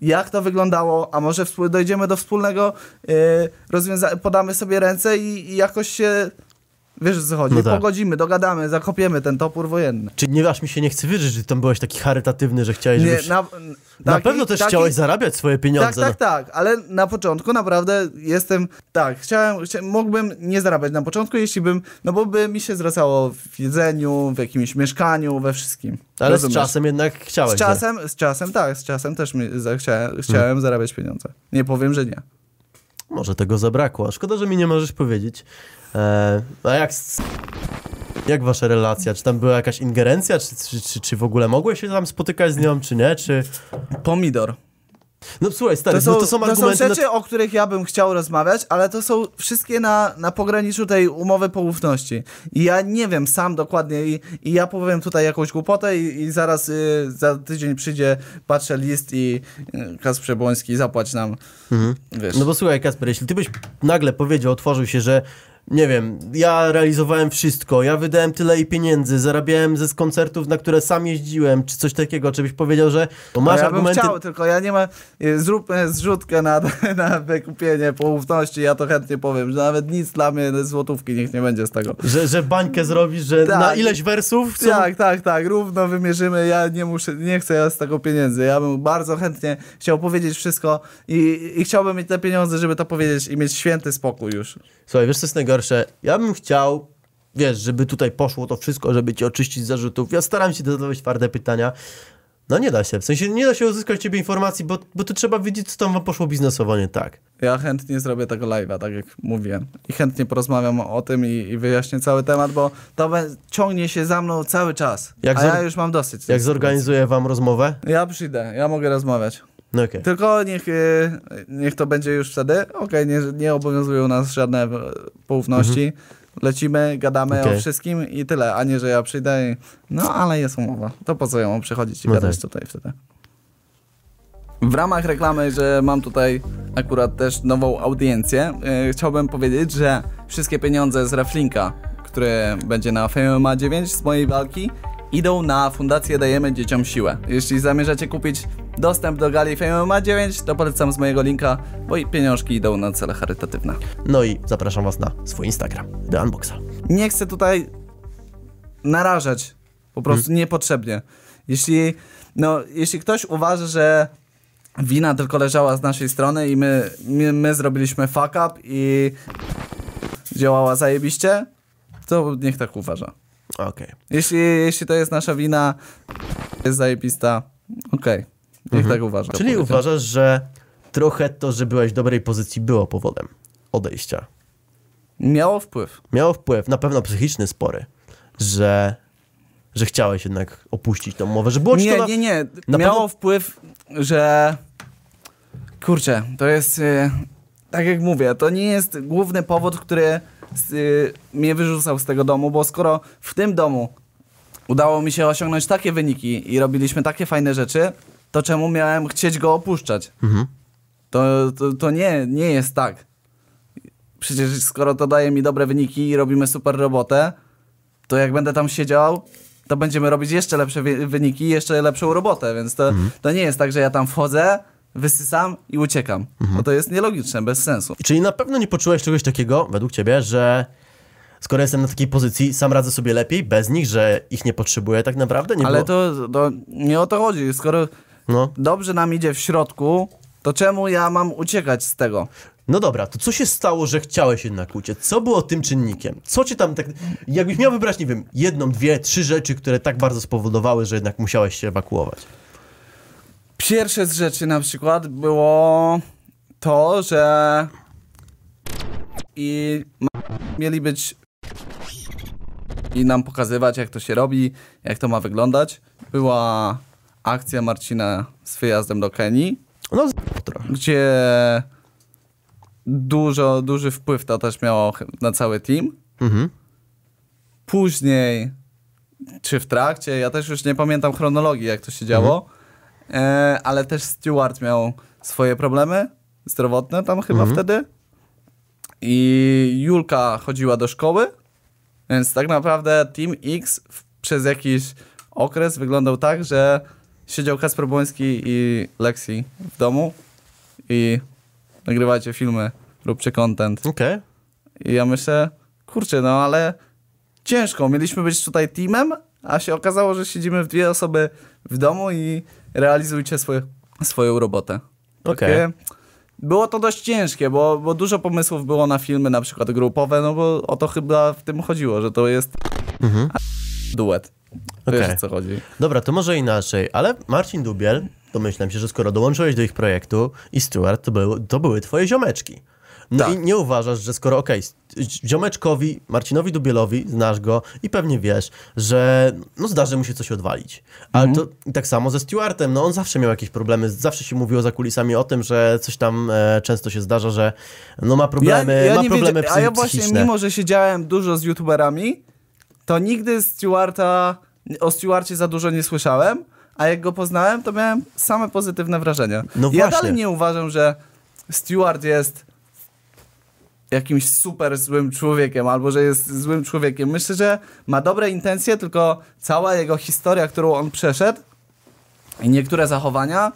jak to wyglądało, a może dojdziemy do wspólnego yy, rozwiązania, podamy sobie ręce i, i jakoś się, wiesz co chodzi, No tak. pogodzimy, dogadamy, zakopiemy ten topór wojenny. Czy nie aż mi się nie chce wierzyć, że tam byłeś taki charytatywny, że chciałeś, Nie, żebyś... na, Na taki- pewno też taki- chciałeś zarabiać swoje pieniądze. Tak, tak, tak, ale na początku naprawdę jestem, tak, chciałem, chcia, mógłbym nie zarabiać na początku, jeśli bym, no bo by mi się zwracało w jedzeniu, w jakimś mieszkaniu, we wszystkim. no. Ale Rozumiesz? z czasem jednak chciałeś. Z czasem, z czasem, tak, z czasem też mi, za, chciałem, chciałem Hmm. zarabiać pieniądze. Nie powiem, że nie. Może tego zabrakło. Szkoda, że mi nie możesz powiedzieć. E, a jak, jak wasza relacja? Czy tam była jakaś ingerencja? Czy, czy, czy, czy w ogóle mogłeś się tam spotykać z nią, czy nie? Czy... Pomidor. No słuchaj, stary, To są, no to są argumenty... na- rzeczy, o których ja bym chciał rozmawiać, ale to są wszystkie na, na pograniczu tej umowy poufności. I ja nie wiem sam dokładnie i, i ja powiem tutaj jakąś głupotę i, i zaraz y, za tydzień przyjdzie, patrzę list i y, Kasprze Błoński zapłać nam, wiesz. No bo słuchaj, Kasper, jeśli ty byś nagle powiedział, otworzył się, że nie wiem, ja realizowałem wszystko, ja wydałem tyle i pieniędzy, zarabiałem ze z koncertów, na które sam jeździłem, czy coś takiego, czy byś powiedział, że to masz No ja argumenty... chciał, tylko ja nie mam. y, Zróbmy zrzutkę na, na wykupienie poufności. Ja to chętnie powiem, że nawet nic dla mnie złotówki niech nie będzie z tego. Że, że bańkę zrobisz, że Tak. na ileś wersów? Co? Tak, tak, tak, równo wymierzymy. Ja nie muszę, nie chcę ja z tego pieniędzy. Ja bym bardzo chętnie chciał powiedzieć wszystko i, i chciałbym mieć te pieniądze, żeby to powiedzieć i mieć święty spokój już. Słuchaj, wiesz co jest najgorsze? Ja bym chciał, wiesz, żeby tutaj poszło to wszystko, żeby cię oczyścić z zarzutów. Ja staram się zadawać twarde pytania. No nie da się, w sensie nie da się uzyskać ciebie informacji, bo, bo to trzeba wiedzieć, co tam wam poszło biznesowo nie tak. Ja chętnie zrobię tego live'a, tak jak mówiłem. I chętnie porozmawiam o tym i, i wyjaśnię cały temat, bo to ciągnie się za mną cały czas. Jak a ja już mam dosyć. Jak zorganizuję wam rozmowę? Ja przyjdę, ja mogę rozmawiać. No okej. Tylko niech, y, niech to będzie już wtedy. Okej, nie, nie obowiązują nas żadne e, poufności. Lecimy, gadamy Mhm. Okej. o wszystkim i tyle, a nie, że ja przyjdę i... No, ale jest umowa. To po co ja mam przychodzić i No gadać tak. tutaj wtedy? W ramach reklamy, że mam tutaj akurat też nową audiencję, yy, chciałbym powiedzieć, że wszystkie pieniądze z Reflinka, które będzie na FMA 9 z mojej walki, idą na Fundację Dajemy Dzieciom Siłę. Jeśli zamierzacie kupić dostęp do gali FMA 9, to polecam z mojego linka, bo i pieniążki idą na cele charytatywne. No i zapraszam was na swój Instagram, The Unboxa. nie chcę tutaj narażać po prostu niepotrzebnie. Jeśli, no, jeśli ktoś uważa, że wina tylko leżała z naszej strony i my, my, my zrobiliśmy fuck up i działała zajebiście, to niech tak uważa. Okej. Jeśli, jeśli to jest nasza wina, jest zajebista, okej, niech tak uważa. Czyli uważasz, że trochę to, że byłeś w dobrej pozycji było powodem odejścia. Miało wpływ. Miało wpływ, na pewno psychiczny spory, że, że chciałeś jednak opuścić tą umowę, że było ci Nie, to na... nie, nie. na Miało pewno- wpływ, że. Kurczę, to jest. y, tak jak mówię, to nie jest główny powód, który y, mnie wyrzucał z tego domu, bo skoro w tym domu udało mi się osiągnąć takie wyniki i robiliśmy takie fajne rzeczy, to czemu miałem chcieć go opuszczać? Mhm. To, to, to nie, nie jest tak. Przecież skoro to daje mi dobre wyniki i robimy super robotę, to jak będę tam siedział, to będziemy robić jeszcze lepsze wy- wyniki i jeszcze lepszą robotę, więc to, to nie jest tak, że ja tam wchodzę, wysysam i uciekam. Bo to jest nielogiczne, bez sensu. Czyli na pewno nie poczułeś czegoś takiego, według ciebie, że skoro jestem na takiej pozycji, sam radzę sobie lepiej, bez nich, że ich nie potrzebuję tak naprawdę? Nie Ale było? to, to nie o to chodzi. Skoro No. dobrze nam idzie w środku, to czemu ja mam uciekać z tego? no dobra, to co się stało, że chciałeś jednak uciec? Co było tym czynnikiem? Co cię tam tak... Jakbyś miał wybrać, nie wiem, jedną, dwie, trzy rzeczy, które tak bardzo spowodowały, że jednak musiałeś się ewakuować. Pierwsze z rzeczy na przykład było to, że i mieli być i nam pokazywać, jak to się robi, jak to ma wyglądać. Była akcja Marcina z wyjazdem do Kenii, No, gdzie dużo, duży wpływ to też miało na cały team. Mhm. Później, czy w trakcie, ja też już nie pamiętam chronologii, jak to się działo, e, ale też Stewart miał swoje problemy zdrowotne tam chyba wtedy. I Julka chodziła do szkoły, więc tak naprawdę Team X w, przez jakiś okres wyglądał tak, że siedział Kasper Błoński i Lexi w domu i nagrywajcie filmy, róbcie content. Okej. I ja myślę, kurczę, no ale ciężko. Mieliśmy być tutaj teamem, a się okazało, że siedzimy w dwie osoby w domu i realizujcie swoje, swoją robotę. Okej. Takie- Było to dość ciężkie, bo, bo dużo pomysłów było na filmy, na przykład grupowe, no bo o to chyba w tym chodziło, że to jest duet. Wiesz Okej. o co chodzi. Dobra, to może inaczej, ale Marcin Dubiel, domyślam się, że skoro dołączyłeś do ich projektu i Stuart, to, był, to były twoje ziomeczki. No Tak. i nie uważasz, że skoro, okej, okay, ziomeczkowi, Marcinowi Dubielowi, znasz go i pewnie wiesz, że no zdarzy mu się coś odwalić. Ale Mhm. to tak samo ze Stuartem, no on zawsze miał jakieś problemy, zawsze się mówiło za kulisami o tym, że coś tam e, często się zdarza, że no ma problemy, ma nie problemy wiedzia- A ja właśnie, psychiczne. mimo że siedziałem dużo z youtuberami, to nigdy Stewarta, o Stewarcie za dużo nie słyszałem, a jak go poznałem, to miałem same pozytywne wrażenia. No ja dalej nie uważam, że Stewart jest jakimś super złym człowiekiem, albo że jest złym człowiekiem. Myślę, że ma dobre intencje, tylko cała jego historia, którą on przeszedł i niektóre zachowania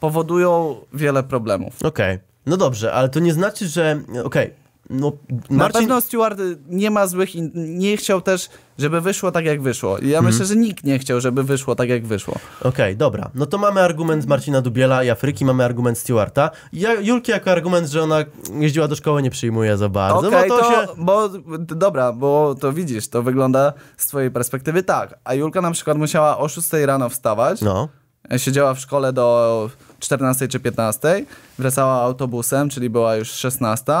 powodują wiele problemów. Okej, no dobrze, ale to nie znaczy, że, okej, no Na Marcin... pewno Stewart nie ma złych, in... nie chciał też, żeby wyszło tak jak wyszło. Ja Mhm. myślę, że nikt nie chciał, żeby wyszło tak jak wyszło. Okej, dobra. No to mamy argument Marcina Dubiela i Afryki, mamy argument Stewarta. Ja Julki jako argument, że ona jeździła do szkoły nie przyjmuje za bardzo, Okej, bo to, to, się... bo dobra, bo to widzisz, to wygląda z twojej perspektywy tak. A Julka na przykład musiała o 6 rano wstawać, No, siedziała w szkole do 14 czy 15, wracała autobusem, czyli była już 16.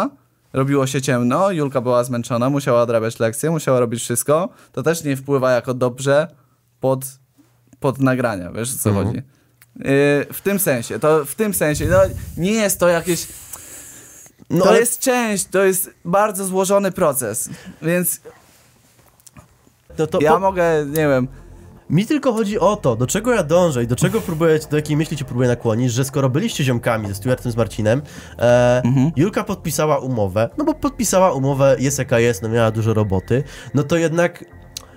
Robiło się ciemno, Julka była zmęczona, musiała odrabiać lekcje, musiała robić wszystko. To też nie wpływa jako dobrze pod, pod nagrania, wiesz o co Mhm. chodzi. Yy, w tym sensie, to w tym sensie, no, nie jest to jakieś no to ale- jest część, to jest bardzo złożony proces, więc no to ja po... mogę, nie wiem, mi tylko chodzi o to, do czego ja dążę i do czego próbuję, do jakiej myśli cię próbuję nakłonić, że skoro byliście ziomkami ze Stewartem, z Marcinem, e, Mhm. Julka podpisała umowę, no bo podpisała umowę, jest jaka jest, no miała dużo roboty, no to jednak...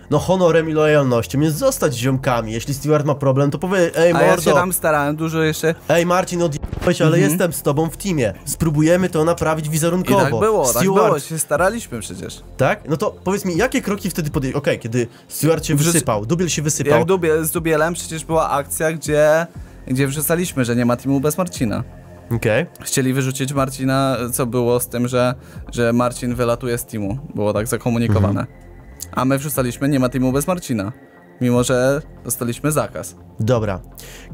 No honorem i lojalnością jest zostać ziomkami. Jeśli Stewart ma problem, to powie, ej a mordo, ja się tam starałem dużo jeszcze Ej Marcin, odjechałeś, ale jestem z tobą w teamie. Spróbujemy to naprawić i wizerunkowo. tak było, tak Stewart, było, się staraliśmy przecież. tak? No to powiedz mi, jakie kroki wtedy podjęłeś? Okej, kiedy Stewart się Wrzuc- wysypał, Dubiel się wysypał. Jak Dubie, z Dubielem przecież była akcja, gdzie, gdzie wrzucaliśmy, że nie ma teamu bez Marcina. Okej. Chcieli wyrzucić Marcina, co było z tym, że, że Marcin wylatuje z teamu. Było tak zakomunikowane. A my wrzucaliśmy, nie ma teamu bez Marcina. Mimo, że dostaliśmy zakaz. Dobra.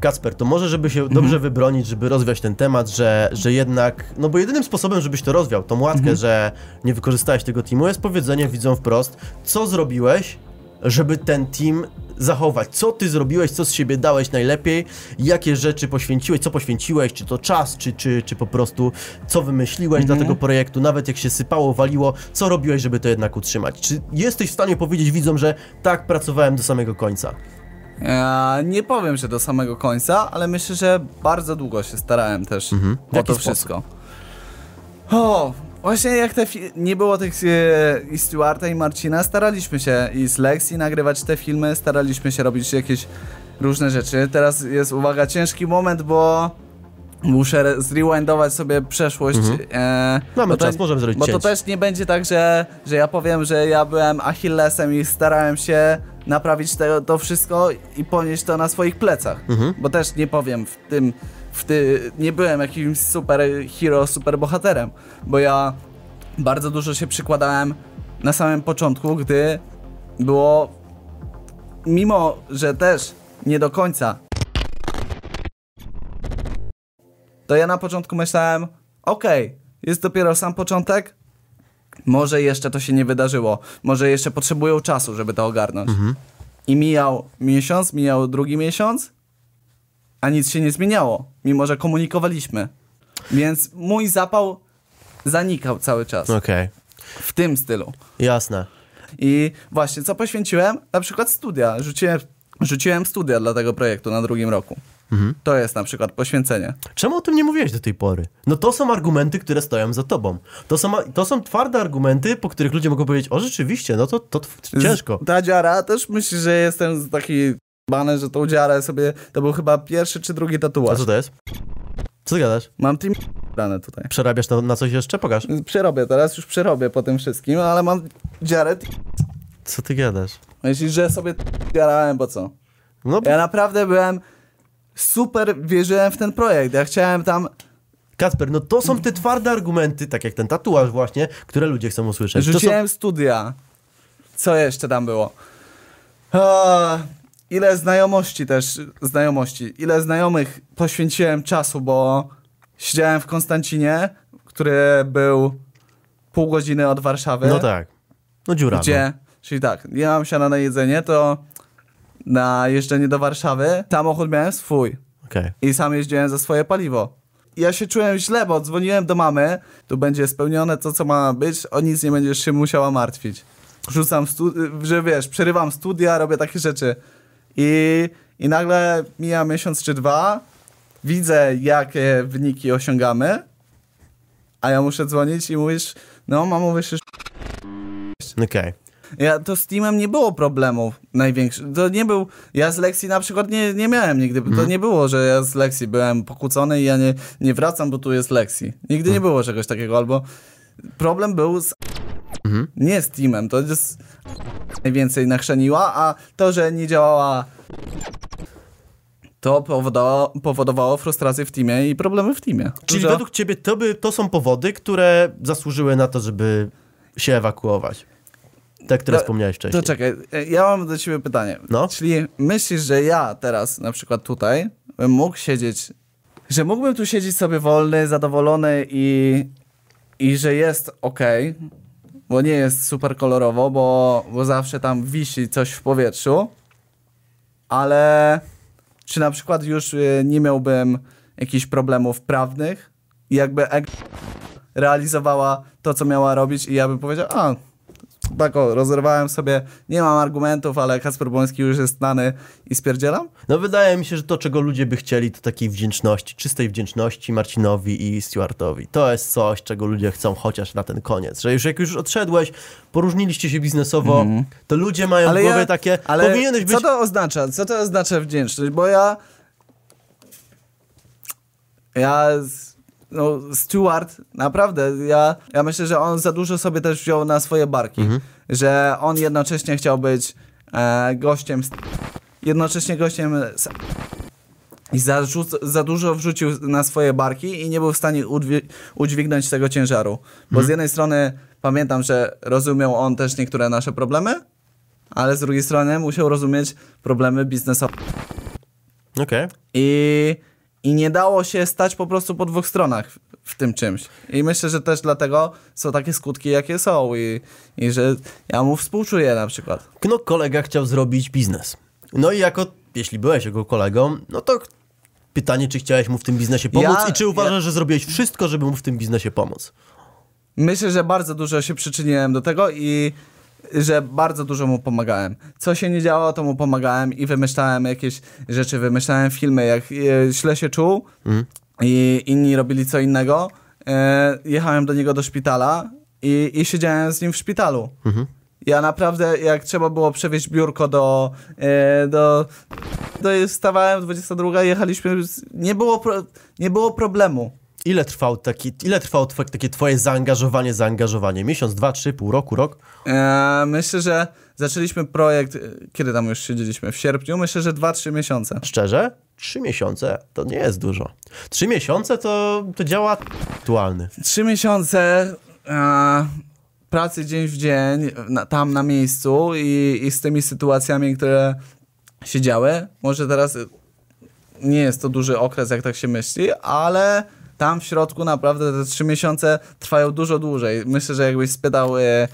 Kacper, to może, żeby się Mhm. dobrze wybronić, żeby rozwiać ten temat, że, że jednak, no bo jedynym sposobem, żebyś to rozwiał, tą łatkę, Mhm. że nie wykorzystałeś tego teamu, jest powiedzenie widzom wprost, co zrobiłeś, żeby ten team zachować. Co ty zrobiłeś, co z siebie dałeś najlepiej, jakie rzeczy poświęciłeś, co poświęciłeś, czy to czas, czy, czy, czy po prostu co wymyśliłeś Mhm. dla tego projektu, nawet jak się sypało, waliło, co robiłeś, żeby to jednak utrzymać. Czy jesteś w stanie powiedzieć widzom, że tak, pracowałem do samego końca? Ja nie powiem, że do samego końca, ale myślę, że bardzo długo się starałem też Mhm. O to sposób? wszystko. O, właśnie jak te nie było tych e, i Stuarta i Marcina, staraliśmy się i z Lexi nagrywać te filmy, staraliśmy się robić jakieś różne rzeczy. Teraz jest, uwaga, ciężki moment, bo muszę re- zrewindować sobie przeszłość. E, Mhm. Mamy bo to- czas, możemy zrobić Bo to cięcie. też nie będzie tak, że, że ja powiem, że ja byłem Achillesem i starałem się naprawić te, to wszystko i ponieść to na swoich plecach. Mhm. Bo też nie powiem w tym, ty, nie byłem jakimś super hero, super bohaterem, bo ja bardzo dużo się przykładałem na samym początku, gdy było, mimo że też nie do końca, to ja na początku myślałem, okej, jest dopiero sam początek, może jeszcze to się nie wydarzyło, może jeszcze potrzebują czasu, żeby to ogarnąć. I mijał miesiąc, mijał drugi miesiąc, a nic się nie zmieniało, mimo że komunikowaliśmy. Więc mój zapał zanikał cały czas. Okej, W tym stylu. jasne. I właśnie, co poświęciłem? Na przykład studia. Rzuciłem, rzuciłem studia dla tego projektu na drugim roku. To jest na przykład poświęcenie. Czemu o tym nie mówiłeś do tej pory? No to są argumenty, które stoją za tobą. To są, to są twarde argumenty, po których ludzie mogą powiedzieć, o rzeczywiście, no to, to ciężko. Ta dziara też myśli, że jestem taki bany, że tą dziarę sobie, to był chyba pierwszy czy drugi A tatuaż. co to jest? Co ty gadasz? Mam tym dane tutaj. Przerabiasz na, na coś jeszcze? Pokaż. Przerobię, teraz już przerobię po tym wszystkim, ale mam dziarę. Co ty gadasz? Myślisz, że sobie dziarałem, bo co? No, Ja naprawdę byłem super, wierzyłem w ten projekt. Ja chciałem tam Kacper, no to są te twarde argumenty, tak jak ten tatuaż właśnie, które ludzie chcą usłyszeć. To są... Rzuciłem studia. Co jeszcze tam było? A, ile znajomości też, znajomości, ile znajomych poświęciłem czasu, bo siedziałem w Konstancinie, który był pół godziny od Warszawy. No tak. No dziura. Gdzie, czyli tak, nie mam siana na jedzenie, to na jeżdżenie do Warszawy samochód miałem swój No. Okej. i sam jeździłem za swoje paliwo. Ja się czułem źle, bo dzwoniłem do mamy, tu będzie spełnione to, co ma być, o nic nie będziesz się musiała martwić. Rzucam, że wiesz, przerywam studia, robię takie rzeczy. I, I nagle mija miesiąc czy dwa, widzę, jakie wyniki osiągamy, a ja muszę dzwonić i mówisz, no mamo, wyszesz Okej. ja, to z Teamem nie było problemu największych. To nie był. Ja z Lexi na przykład nie, nie miałem nigdy. To nie było, że ja z Lexi byłem pokłócony i ja nie, nie wracam, bo tu jest Lexi. Nigdy nie było czegoś takiego, albo problem był z. Nie z Teamem. To jest najwięcej nachrzeniła, a to, że nie działała. To powodowało, powodowało frustrację w teamie i problemy w teamie. Czyli Dużo- według ciebie to, by, to są powody, które zasłużyły na to, żeby się ewakuować. Te, które To- wspomniałeś wcześniej. To czekaj, e, ja mam do ciebie pytanie. No. Czyli myślisz, że ja teraz na przykład tutaj bym mógł siedzieć, że mógłbym tu siedzieć sobie wolny, zadowolony i, i że jest ok, bo nie jest super kolorowo, bo, bo zawsze tam wisi coś w powietrzu, ale czy na przykład już y, nie miałbym jakichś problemów prawnych? Jakby realizowała to, co miała robić i ja bym powiedział, a tak o, rozerwałem sobie, nie mam argumentów, ale Kasper Błoński już jest znany i spierdzielam? No wydaje mi się, że to, czego ludzie by chcieli, to takiej wdzięczności, czystej wdzięczności Marcinowi i Stewartowi. To jest coś, czego ludzie chcą chociaż na ten koniec. Że już jak już odszedłeś, poróżniliście się biznesowo, to ludzie mają w głowie takie, ale powinieneś być... co to oznacza? Co to oznacza wdzięczność? Bo ja ja z- no, Stewart, naprawdę, ja, ja myślę, że on za dużo sobie też wziął na swoje barki. Że on jednocześnie chciał być e, gościem, jednocześnie gościem z, i za, za dużo wrzucił na swoje barki i nie był w stanie udźwi- udźwignąć tego ciężaru. Bo z jednej strony pamiętam, że rozumiał on też niektóre nasze problemy, ale z drugiej strony musiał rozumieć problemy biznesowe. Okej. I, I nie dało się stać po prostu po dwóch stronach w, tym czymś. I myślę, że też dlatego są takie skutki, jakie są. I, I że ja mu współczuję na przykład. No kolega chciał zrobić biznes. No i jako, jeśli byłeś jego kolegą, no to pytanie, czy chciałeś mu w tym biznesie pomóc Ja- i czy uważasz, ja- że zrobiłeś wszystko, żeby mu w tym biznesie pomóc? Myślę, że bardzo dużo się przyczyniłem do tego i że bardzo dużo mu pomagałem. Co się nie działo, to mu pomagałem i wymyślałem jakieś rzeczy, wymyślałem filmy, jak e, źle się czuł i inni robili co innego. E, jechałem do niego do szpitala i, i siedziałem z nim w szpitalu. Ja naprawdę, jak trzeba było przewieźć biurko do, e, do, do stawałem 22, jechaliśmy, nie było, nie było problemu. Ile trwał taki, ile trwało twoje, takie twoje zaangażowanie, zaangażowanie? Miesiąc, dwa, trzy, pół roku, rok? E, myślę, że zaczęliśmy projekt, e, kiedy tam już siedzieliśmy? W sierpniu? Myślę, że 2-3 miesiące. Szczerze? Trzy miesiące to nie jest dużo. Trzy miesiące to, to działa aktualny. Trzy miesiące e, pracy dzień w dzień, na, tam na miejscu i, i z tymi sytuacjami, które się działy. Może teraz nie jest to duży okres, jak tak się myśli, ale tam w środku naprawdę te trzy miesiące trwają dużo dłużej. Myślę, że jakbyś spytał e,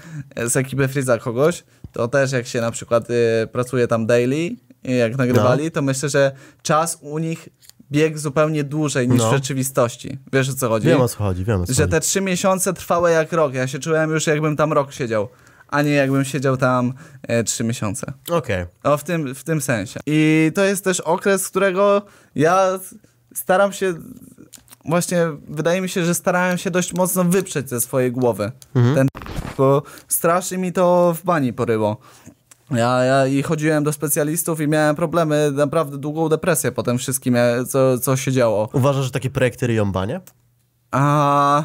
z ekipy Freeza kogoś, to też jak się na przykład e, pracuje tam daily, i jak nagrywali, to myślę, że czas u nich biegł zupełnie dłużej niż No. w rzeczywistości. Wiesz o co chodzi? Wiem o co chodzi, wiem o co że chodzi. te trzy miesiące trwały jak rok. Ja się czułem już jakbym tam rok siedział, a nie jakbym siedział tam e, trzy miesiące. Okej. O, w tym, w tym sensie. I to jest też okres, którego ja staram się, właśnie wydaje mi się, że starałem się dość mocno wyprzeć ze swojej głowy. Ten bo strasznie mi to w bani poryło. Ja, ja i chodziłem do specjalistów i miałem problemy, naprawdę długą depresję po tym wszystkim, co, co się działo. Uważasz, że takie projekty ryją banie? A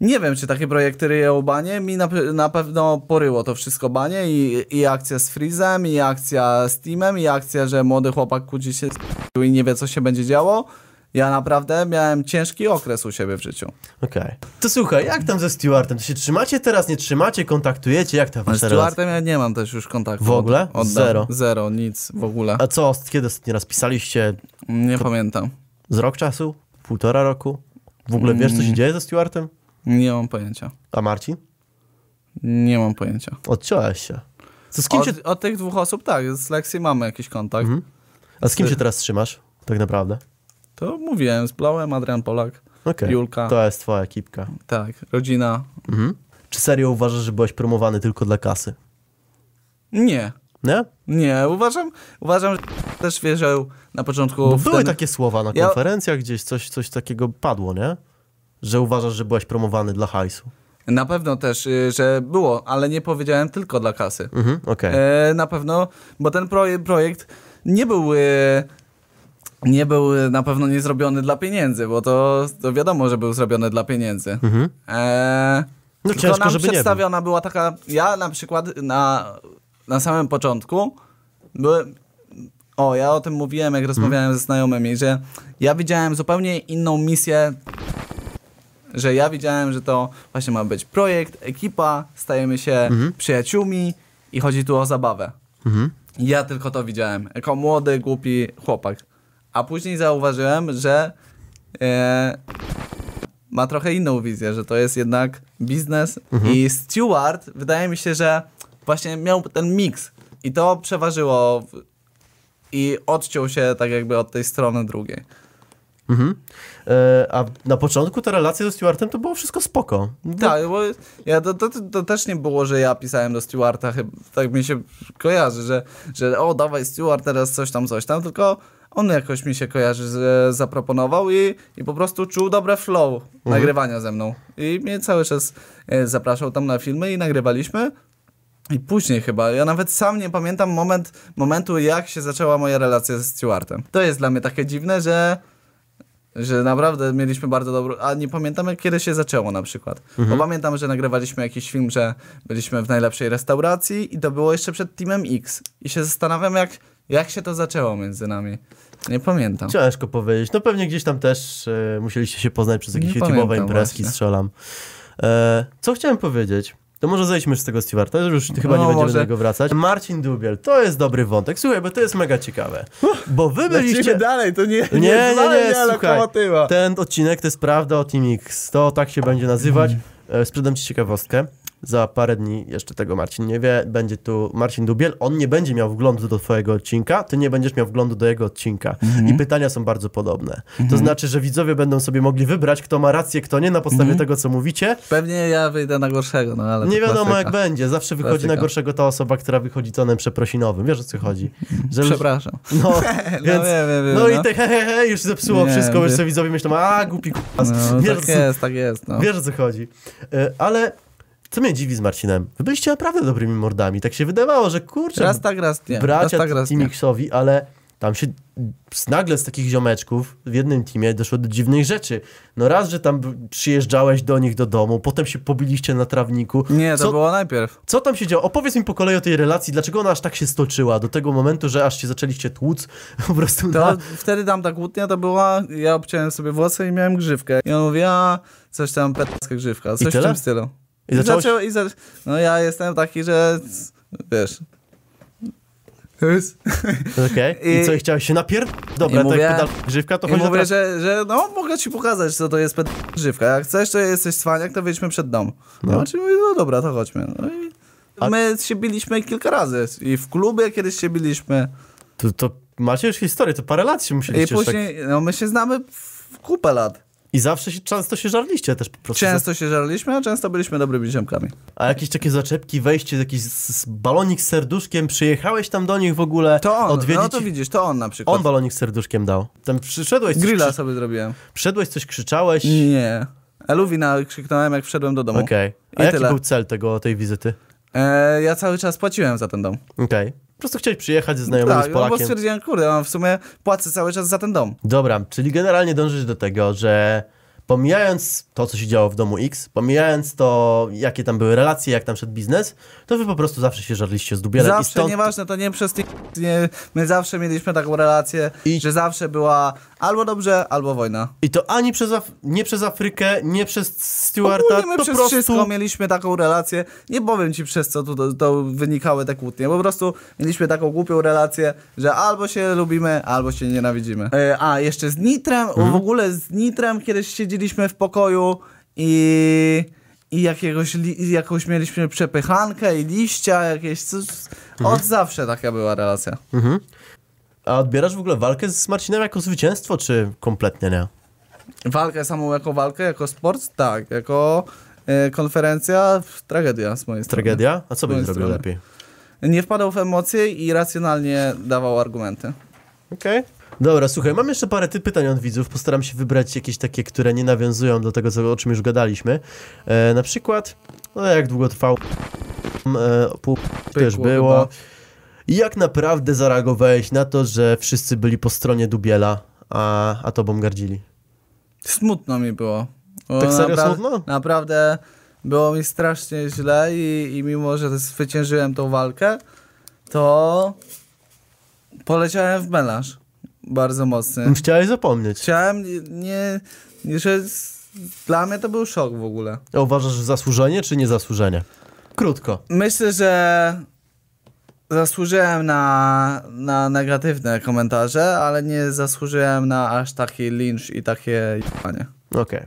nie wiem, czy takie projekty ryją banie. Mi na, na pewno poryło to wszystko banie i, i akcja z Freezem, i akcja z Teamem, i akcja, że młody chłopak kłóci się z i nie wie, co się będzie działo. Ja naprawdę miałem ciężki okres u siebie w życiu. Okej. To słuchaj, jak tam ze Stewartem? To się trzymacie teraz, nie trzymacie, kontaktujecie? Jak ta Z wasza relacja? Stuartem ja nie mam też już kontaktu. W ogóle? Od, od Zero? Zero, nic w ogóle. A co, kiedy ostatni raz pisaliście? Nie pamiętam. Z rok czasu? Półtora roku? W ogóle wiesz, Mm. co się dzieje ze Stewartem? Nie mam pojęcia. A Marcin? Nie mam pojęcia. Odciąłeś się. Co, z kim się... Od, od tych dwóch osób tak, z Lexi mamy jakiś kontakt. Mhm. A z kim się teraz trzymasz? Tak naprawdę? To mówiłem, z Blałem, Adrian Polak. Okej. Julka. To jest twoja ekipka. Tak, rodzina. Mhm. Czy serio uważasz, że byłeś promowany tylko dla kasy? Nie. Nie? Nie, uważam, uważam, że też wierzył na początku Bo były ten... takie słowa na Ja- konferencjach, gdzieś coś, coś takiego padło, nie? Że uważasz, że byłeś promowany dla hajsu. Na pewno też, y, że było, ale nie powiedziałem tylko dla kasy. Mhm, okej. E, na pewno, bo ten proje projekt nie był... y, Nie był y, na pewno nie zrobiony dla pieniędzy, bo to, to wiadomo, że był zrobiony dla pieniędzy. Mhm. E, No tylko ciężko, nam nie był. przedstawiona była taka. Ja na przykład na, na samym początku byłem. O, ja o tym mówiłem, jak rozmawiałem ze znajomymi, że ja widziałem zupełnie inną misję. Że ja widziałem, że to właśnie ma być projekt, ekipa, stajemy się przyjaciółmi i chodzi tu o zabawę. Mhm. Ja tylko to widziałem, jako młody, głupi chłopak. A później zauważyłem, że e, ma trochę inną wizję, że to jest jednak biznes. I Stewart, wydaje mi się, że właśnie miał ten miks. I to przeważyło w, i odciął się tak jakby od tej strony drugiej. Mhm. E, a na początku ta relacja ze Stewartem to było wszystko spoko. Tak, bo ja, to, to, to też nie było, że ja pisałem do Stewarta, chyba, tak mi się kojarzy, że, że o, dawaj Stewart, teraz coś tam, coś tam, tylko on jakoś mi się kojarzy, że zaproponował i, i po prostu czuł dobre flow nagrywania ze mną. I mnie cały czas e, zapraszał tam na filmy i nagrywaliśmy. I później chyba, ja nawet sam nie pamiętam moment, momentu, jak się zaczęła moja relacja ze Stewartem. To jest dla mnie takie dziwne, że że naprawdę mieliśmy bardzo dobrą, a nie pamiętam jak kiedy się zaczęło na przykład. Bo pamiętam, że nagrywaliśmy jakiś film, że byliśmy w najlepszej restauracji i to było jeszcze przed Teamem X. I się zastanawiam jak, jak się to zaczęło między nami. Nie pamiętam. Ciężko powiedzieć. No pewnie gdzieś tam też e, musieliście się poznać przez jakieś YouTube'owe imprezki, właśnie. strzelam. E, co chciałem powiedzieć? To może zejdźmy z tego Stewarta, już chyba No, nie będziemy może. do niego wracać. Marcin Dubiel, to jest dobry wątek. Słuchaj, bo to jest mega ciekawe. Bo wy byliście... dalej, to nie, Nie, nie, nie, słuchaj. Ten odcinek to jest prawda o Team X. To tak się będzie nazywać. Mm. Sprzedam ci ciekawostkę. Za parę dni, jeszcze tego Marcin nie wie, będzie tu Marcin Dubiel. On nie będzie miał wglądu do twojego odcinka, ty nie będziesz miał wglądu do jego odcinka. Mhm. I pytania są bardzo podobne. To znaczy, że widzowie będą sobie mogli wybrać, kto ma rację, kto nie, na podstawie Mhm. tego, co mówicie. Pewnie ja wyjdę na gorszego, no ale Nie wiadomo, klasyka. jak będzie. Zawsze wychodzi Klasyka. na gorszego ta osoba, która wychodzi tonem przeprosinowym. Wiesz, o co chodzi? Że Przepraszam. No, No więc... wiem, wiem, wiem, No i no. te he, he, he już zepsuło Nie, wszystko, już sobie widzowie myślą, a głupi k***as. No, wiesz, tak co, jest, tak jest, no. wiesz o co chodzi. E, Ale co mnie dziwi z Marcinem? Wy byliście naprawdę dobrymi mordami. Tak się wydawało, że kurczę, Raz tak, raz nie. Raz bracia tak, raz nie. Timixowi, ale tam się nagle z takich ziomeczków w jednym teamie doszło do dziwnych rzeczy. No raz, że tam przyjeżdżałeś do nich do domu, potem się pobiliście na trawniku. Nie, to co, było najpierw. co tam się działo? Opowiedz mi po kolei o tej relacji, dlaczego ona aż tak się stoczyła do tego momentu, że aż się zaczęliście tłuc po prostu To na... wtedy tam ta kłótnia to była, ja obciąłem sobie włosy i miałem grzywkę. I on mówi, a coś tam petacka grzywka, coś w tym stylu. I zacząłeś- zaczęło- i. No ja jestem taki, że wiesz... Okej. I... I- co, i chciałeś się napier... Dobra, I tak mówię- jak pedal grzywka, to I chodzi mówię, że, że no mogę ci pokazać, co to jest petacka grzywka. Jak chcesz, to jesteś cwaniak, to wyjdźmy przed dom. No. No. Ci mówię, no dobra, to chodźmy. No i A- my się biliśmy kilka razy. I w klubie kiedyś się biliśmy. To, to macie już historię, to parę lat się I musieliście już tak... później, no my się znamy w kupę lat. I zawsze się, często się żarliście też po prostu. Często się żarliśmy, a często byliśmy dobrymi ziomkami. A jakieś takie zaczepki, wejście, jakiś z, balonik z serduszkiem, przyjechałeś tam do nich w ogóle To on, odwiedzić... no to widzisz, to on na przykład. On balonik z serduszkiem dał. Tam przyszedłeś, coś, Grilla sobie zrobiłem. przyszedłeś, coś krzyczałeś. Nie. Eluwina krzyknąłem, jak wszedłem do domu. Okej. A I jaki tyle. był cel tego, tej wizyty? E, ja cały czas płaciłem za ten dom. Okej. Po prostu chciałeś przyjechać ze znajomym z Tak, no bo Polakiem. stwierdziłem, kurde, ja w sumie płacę cały czas za ten dom. Dobra, czyli generalnie dążysz do tego, że pomijając to, co się działo w domu X, pomijając to, jakie tam były relacje, jak tam szedł biznes, to wy po prostu zawsze się żarliście z Dubielem i Zawsze, stąd... nieważne, to nie przez... Nie, my zawsze mieliśmy taką relację, I- że zawsze była albo dobrze, albo wojna. I to ani przez Af... nie przez Afrykę, nie przez Stewarta, my po przez prostu... wszystko mieliśmy taką relację. Nie powiem ci przez co tu to, to wynikały te kłótnie. Po prostu mieliśmy taką głupią relację, że albo się lubimy, albo się nienawidzimy. E, a, jeszcze z Nitrem, Mhm. w ogóle z Nitrem kiedyś siedzieliśmy w pokoju i... I jakiegoś, li, jakąś mieliśmy przepychankę i liścia, jakieś. Coś, Mhm. Od zawsze taka była relacja. A odbierasz w ogóle walkę z Marcinem jako zwycięstwo, czy kompletnie nie? Walkę samą jako walkę, jako sport, tak. Jako e, konferencja, tragedia z mojej strony. Tragedia? A co byś zrobił strony. lepiej? Nie wpadał w emocje i racjonalnie dawał argumenty. Okej. Dobra, słuchaj, mam jeszcze parę ty pytań od widzów. Postaram się wybrać jakieś takie, które nie nawiązują do tego, co, o czym już gadaliśmy. E, na przykład, no jak długo trwał e, pół, Pykło było. chyba. I jak naprawdę zareagowałeś na to, że wszyscy byli po stronie Dubiela, a, a tobą gardzili? Smutno mi było. Bo Tak serio napra- smutno? Naprawdę było mi strasznie źle i, i mimo, że zwyciężyłem tą walkę, to poleciałem w melanż bardzo mocny. Chciałeś zapomnieć. Chciałem, nie, nie że dla mnie to był szok w ogóle. A uważasz, że zasłużenie, czy niezasłużenie? Krótko. Myślę, że zasłużyłem na, na negatywne komentarze, ale nie zasłużyłem na aż taki lincz i takie jebanie. Okej.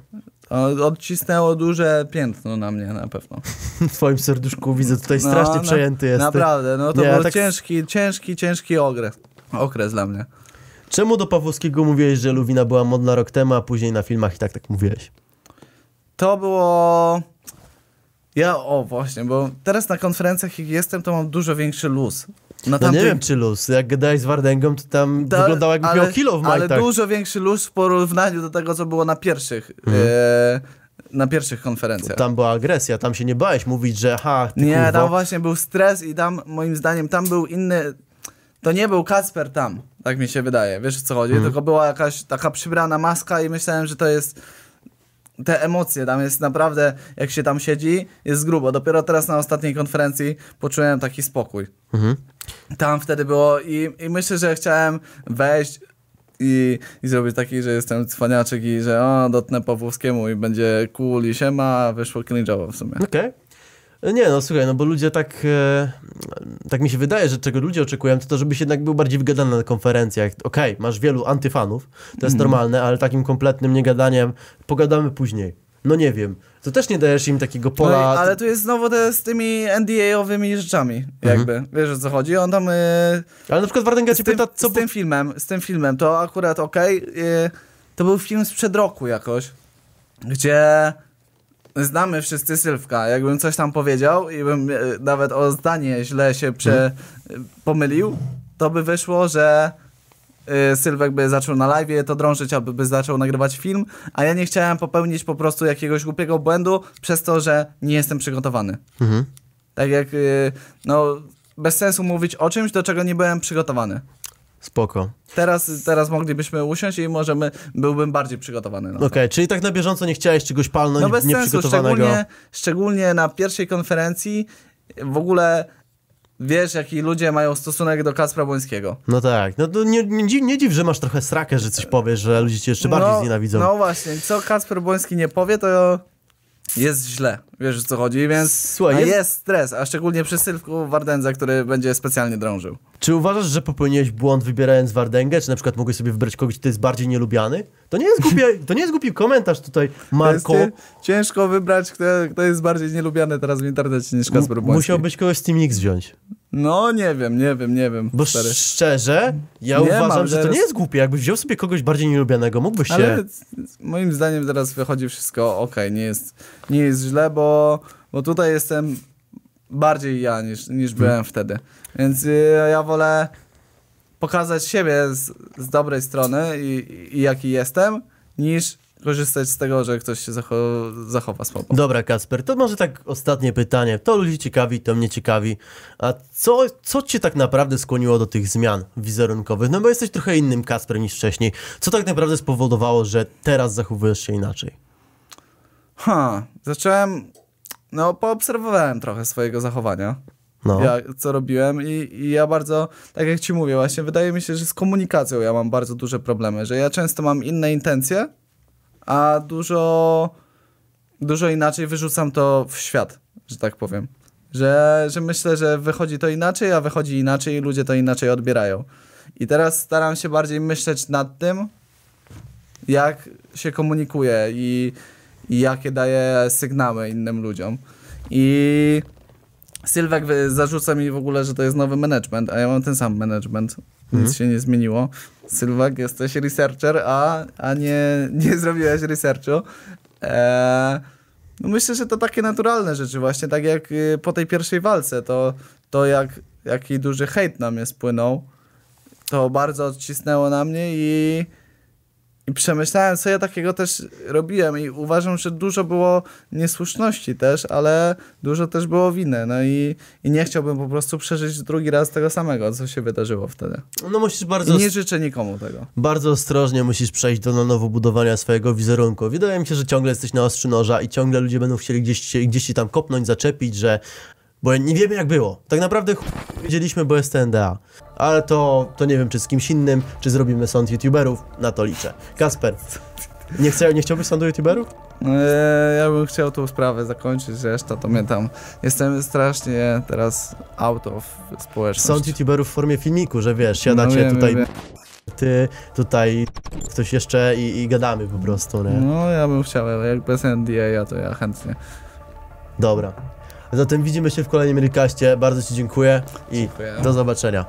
O- Odcisnęło duże piętno na mnie na pewno. W twoim serduszku widzę tutaj No, strasznie na- przejęty jesteś. Naprawdę, no to Nie, był tak- ciężki, ciężki, ciężki okres. Okres dla mnie. Czemu do Pawłowskiego mówiłeś, że Luwina była modna rok temu, a później na filmach i tak tak mówiłeś? To było... Ja, o właśnie, bo teraz na konferencjach jak jestem, to mam dużo większy luz. Na No nie wiem, czy luz. Jak gadałeś z Wardęgą, to tam Ta- wyglądało jakby miał kilo w Ale majtach. dużo większy luz w porównaniu do tego, co było na pierwszych, e, na pierwszych konferencjach. Tam była agresja, tam się nie bałeś mówić, że ha, ty Nie, kurwo. tam właśnie był stres i tam, moim zdaniem, tam był inny... To nie był Kasper tam, tak mi się wydaje, wiesz o co chodzi? Tylko była jakaś taka przybrana maska i myślałem, że to jest... Te emocje, tam jest naprawdę, jak się tam siedzi, jest grubo. Dopiero teraz na ostatniej konferencji poczułem taki spokój. Mhm. Tam wtedy było i, i myślę, że chciałem wejść i, i zrobić taki, że jestem cwaniaczek i że o, dotnę Pawłowskiemu i będzie cool i siema, a wyszło cringe'owo w sumie. Okej. Nie, no słuchaj, no bo ludzie tak, e, tak mi się wydaje, że czego ludzie oczekują, to to, żebyś jednak był bardziej wygadany na konferencjach. Okej, masz wielu antyfanów, to Mhm. jest normalne, ale takim kompletnym niegadaniem pogadamy później. no nie wiem, to też nie dajesz im takiego No pola... ale tu jest znowu te, z tymi NDA-owymi rzeczami, jakby. Wiesz o co chodzi? On tam... y, Ale na przykład Wardenga cię pyta, co... z tym filmem, z tym filmem, to akurat okej. y, to był film sprzed roku jakoś, gdzie znamy wszyscy Sylwka. Jakbym coś tam powiedział i bym y, nawet o zdanie źle się prze, y, pomylił, to by wyszło, że y, Sylwek by zaczął na live to drążyć, albo by zaczął nagrywać film, a ja nie chciałem popełnić po prostu jakiegoś głupiego błędu przez to, że nie jestem przygotowany. Mhm. Tak jak, no, bez sensu mówić o czymś, do czego nie byłem przygotowany. Spoko. Teraz, teraz moglibyśmy usiąść i możemy, byłbym bardziej przygotowany. Okej, czyli tak na bieżąco nie chciałeś czegoś palnąć, No bez sensu, nieprzygotowanego. szczególnie, szczególnie na pierwszej konferencji w ogóle wiesz, jaki ludzie mają stosunek do Kacpra Błońskiego. No tak, no to nie, nie, dziw- nie dziw, że masz trochę strakę, że coś powiesz, że ludzie cię jeszcze bardziej no, znienawidzą. No właśnie, co Kacper Błoński nie powie, to jest źle. Wiesz o co chodzi, więc Słuchaj, jest- jest... stres, a szczególnie przy Sylwku Wardędze, który będzie specjalnie drążył. Czy uważasz, że popełniłeś błąd wybierając Wardęgę, czy na przykład mogłeś sobie wybrać kogoś, kto jest bardziej nielubiany? To nie jest głupi, to nie jest głupi komentarz tutaj, Marko. Jest, ciężko wybrać, kto, kto jest bardziej nielubiany teraz w internecie niż Kacper M- Błoński. Musiałbyś kogoś z Team X wziąć. No nie wiem, nie wiem, nie wiem. Bo stary. szczerze, ja Nie uważam, mam że to zaraz- nie jest głupie. Jakbyś wziął sobie kogoś bardziej nielubianego, mógłbyś się... Ale moim zdaniem teraz wychodzi wszystko ok, nie jest, nie jest źle, bo, bo tutaj jestem bardziej ja niż, niż byłem wtedy. Więc y, ja wolę pokazać siebie z, z dobrej strony i, i jaki jestem, niż korzystać z tego, że ktoś się zacho zachowa słabo. Dobra, Kasper, to może tak ostatnie pytanie. To ludzi ciekawi, to mnie ciekawi. A co, co cię tak naprawdę skłoniło do tych zmian wizerunkowych? No bo jesteś trochę innym Kasper niż wcześniej. Co tak naprawdę spowodowało, że teraz zachowujesz się inaczej? Ha, zacząłem, no poobserwowałem trochę swojego zachowania. No. ja, co robiłem i, i ja bardzo, tak jak ci mówię, właśnie wydaje mi się, że z komunikacją ja mam bardzo duże problemy, że ja często mam inne intencje, a dużo, dużo inaczej wyrzucam to w świat, że tak powiem. Że, że myślę, że wychodzi to inaczej, a wychodzi inaczej i ludzie to inaczej odbierają. I teraz staram się bardziej myśleć nad tym, jak się komunikuje i, i jakie daje sygnały innym ludziom. I Sylwek zarzuca mi w ogóle, że to jest nowy management, a ja mam ten sam management. Nic się nie zmieniło. Sylwek, jesteś researcher, a, a nie, nie zrobiłeś researchu. Eee, no myślę, że to takie naturalne rzeczy właśnie, tak jak y, po tej pierwszej walce, to, to jak, jaki duży hejt na mnie spłynął, to bardzo odcisnęło na mnie i, i przemyślałem, co ja takiego też robiłem i uważam, że dużo było niesłuszności też, ale dużo też było winy, no i, i nie chciałbym po prostu przeżyć drugi raz tego samego, co się wydarzyło wtedy. No musisz I bardzo... nie życzę nikomu tego. Bardzo ostrożnie musisz przejść do na nowo budowania swojego wizerunku. Wydaje mi się, że ciągle jesteś na ostrzy noża i ciągle ludzie będą chcieli gdzieś, gdzieś ci tam kopnąć, zaczepić, że... Bo nie wiemy jak było. Tak naprawdę wiedzieliśmy, bo jest TNDA. Ale to, to nie wiem, czy z kimś innym, czy zrobimy sąd youtuberów. Na to liczę. Kasper, nie, chcia, nie chciałbyś sądu youtuberów? Eee, ja bym chciał tą sprawę zakończyć, reszta to mnie tam... Jestem strasznie teraz out of społeczność. Sąd youtuberów w formie filmiku, że wiesz, siadacie No wiem, tutaj wiem. ty, tutaj ktoś jeszcze i, i gadamy po prostu, nie? No ja bym chciał, ale jak bez NDA, to ja chętnie. Dobra. Zatem widzimy się w kolejnym recaście. Bardzo Ci dziękuję i dziękuję. do zobaczenia.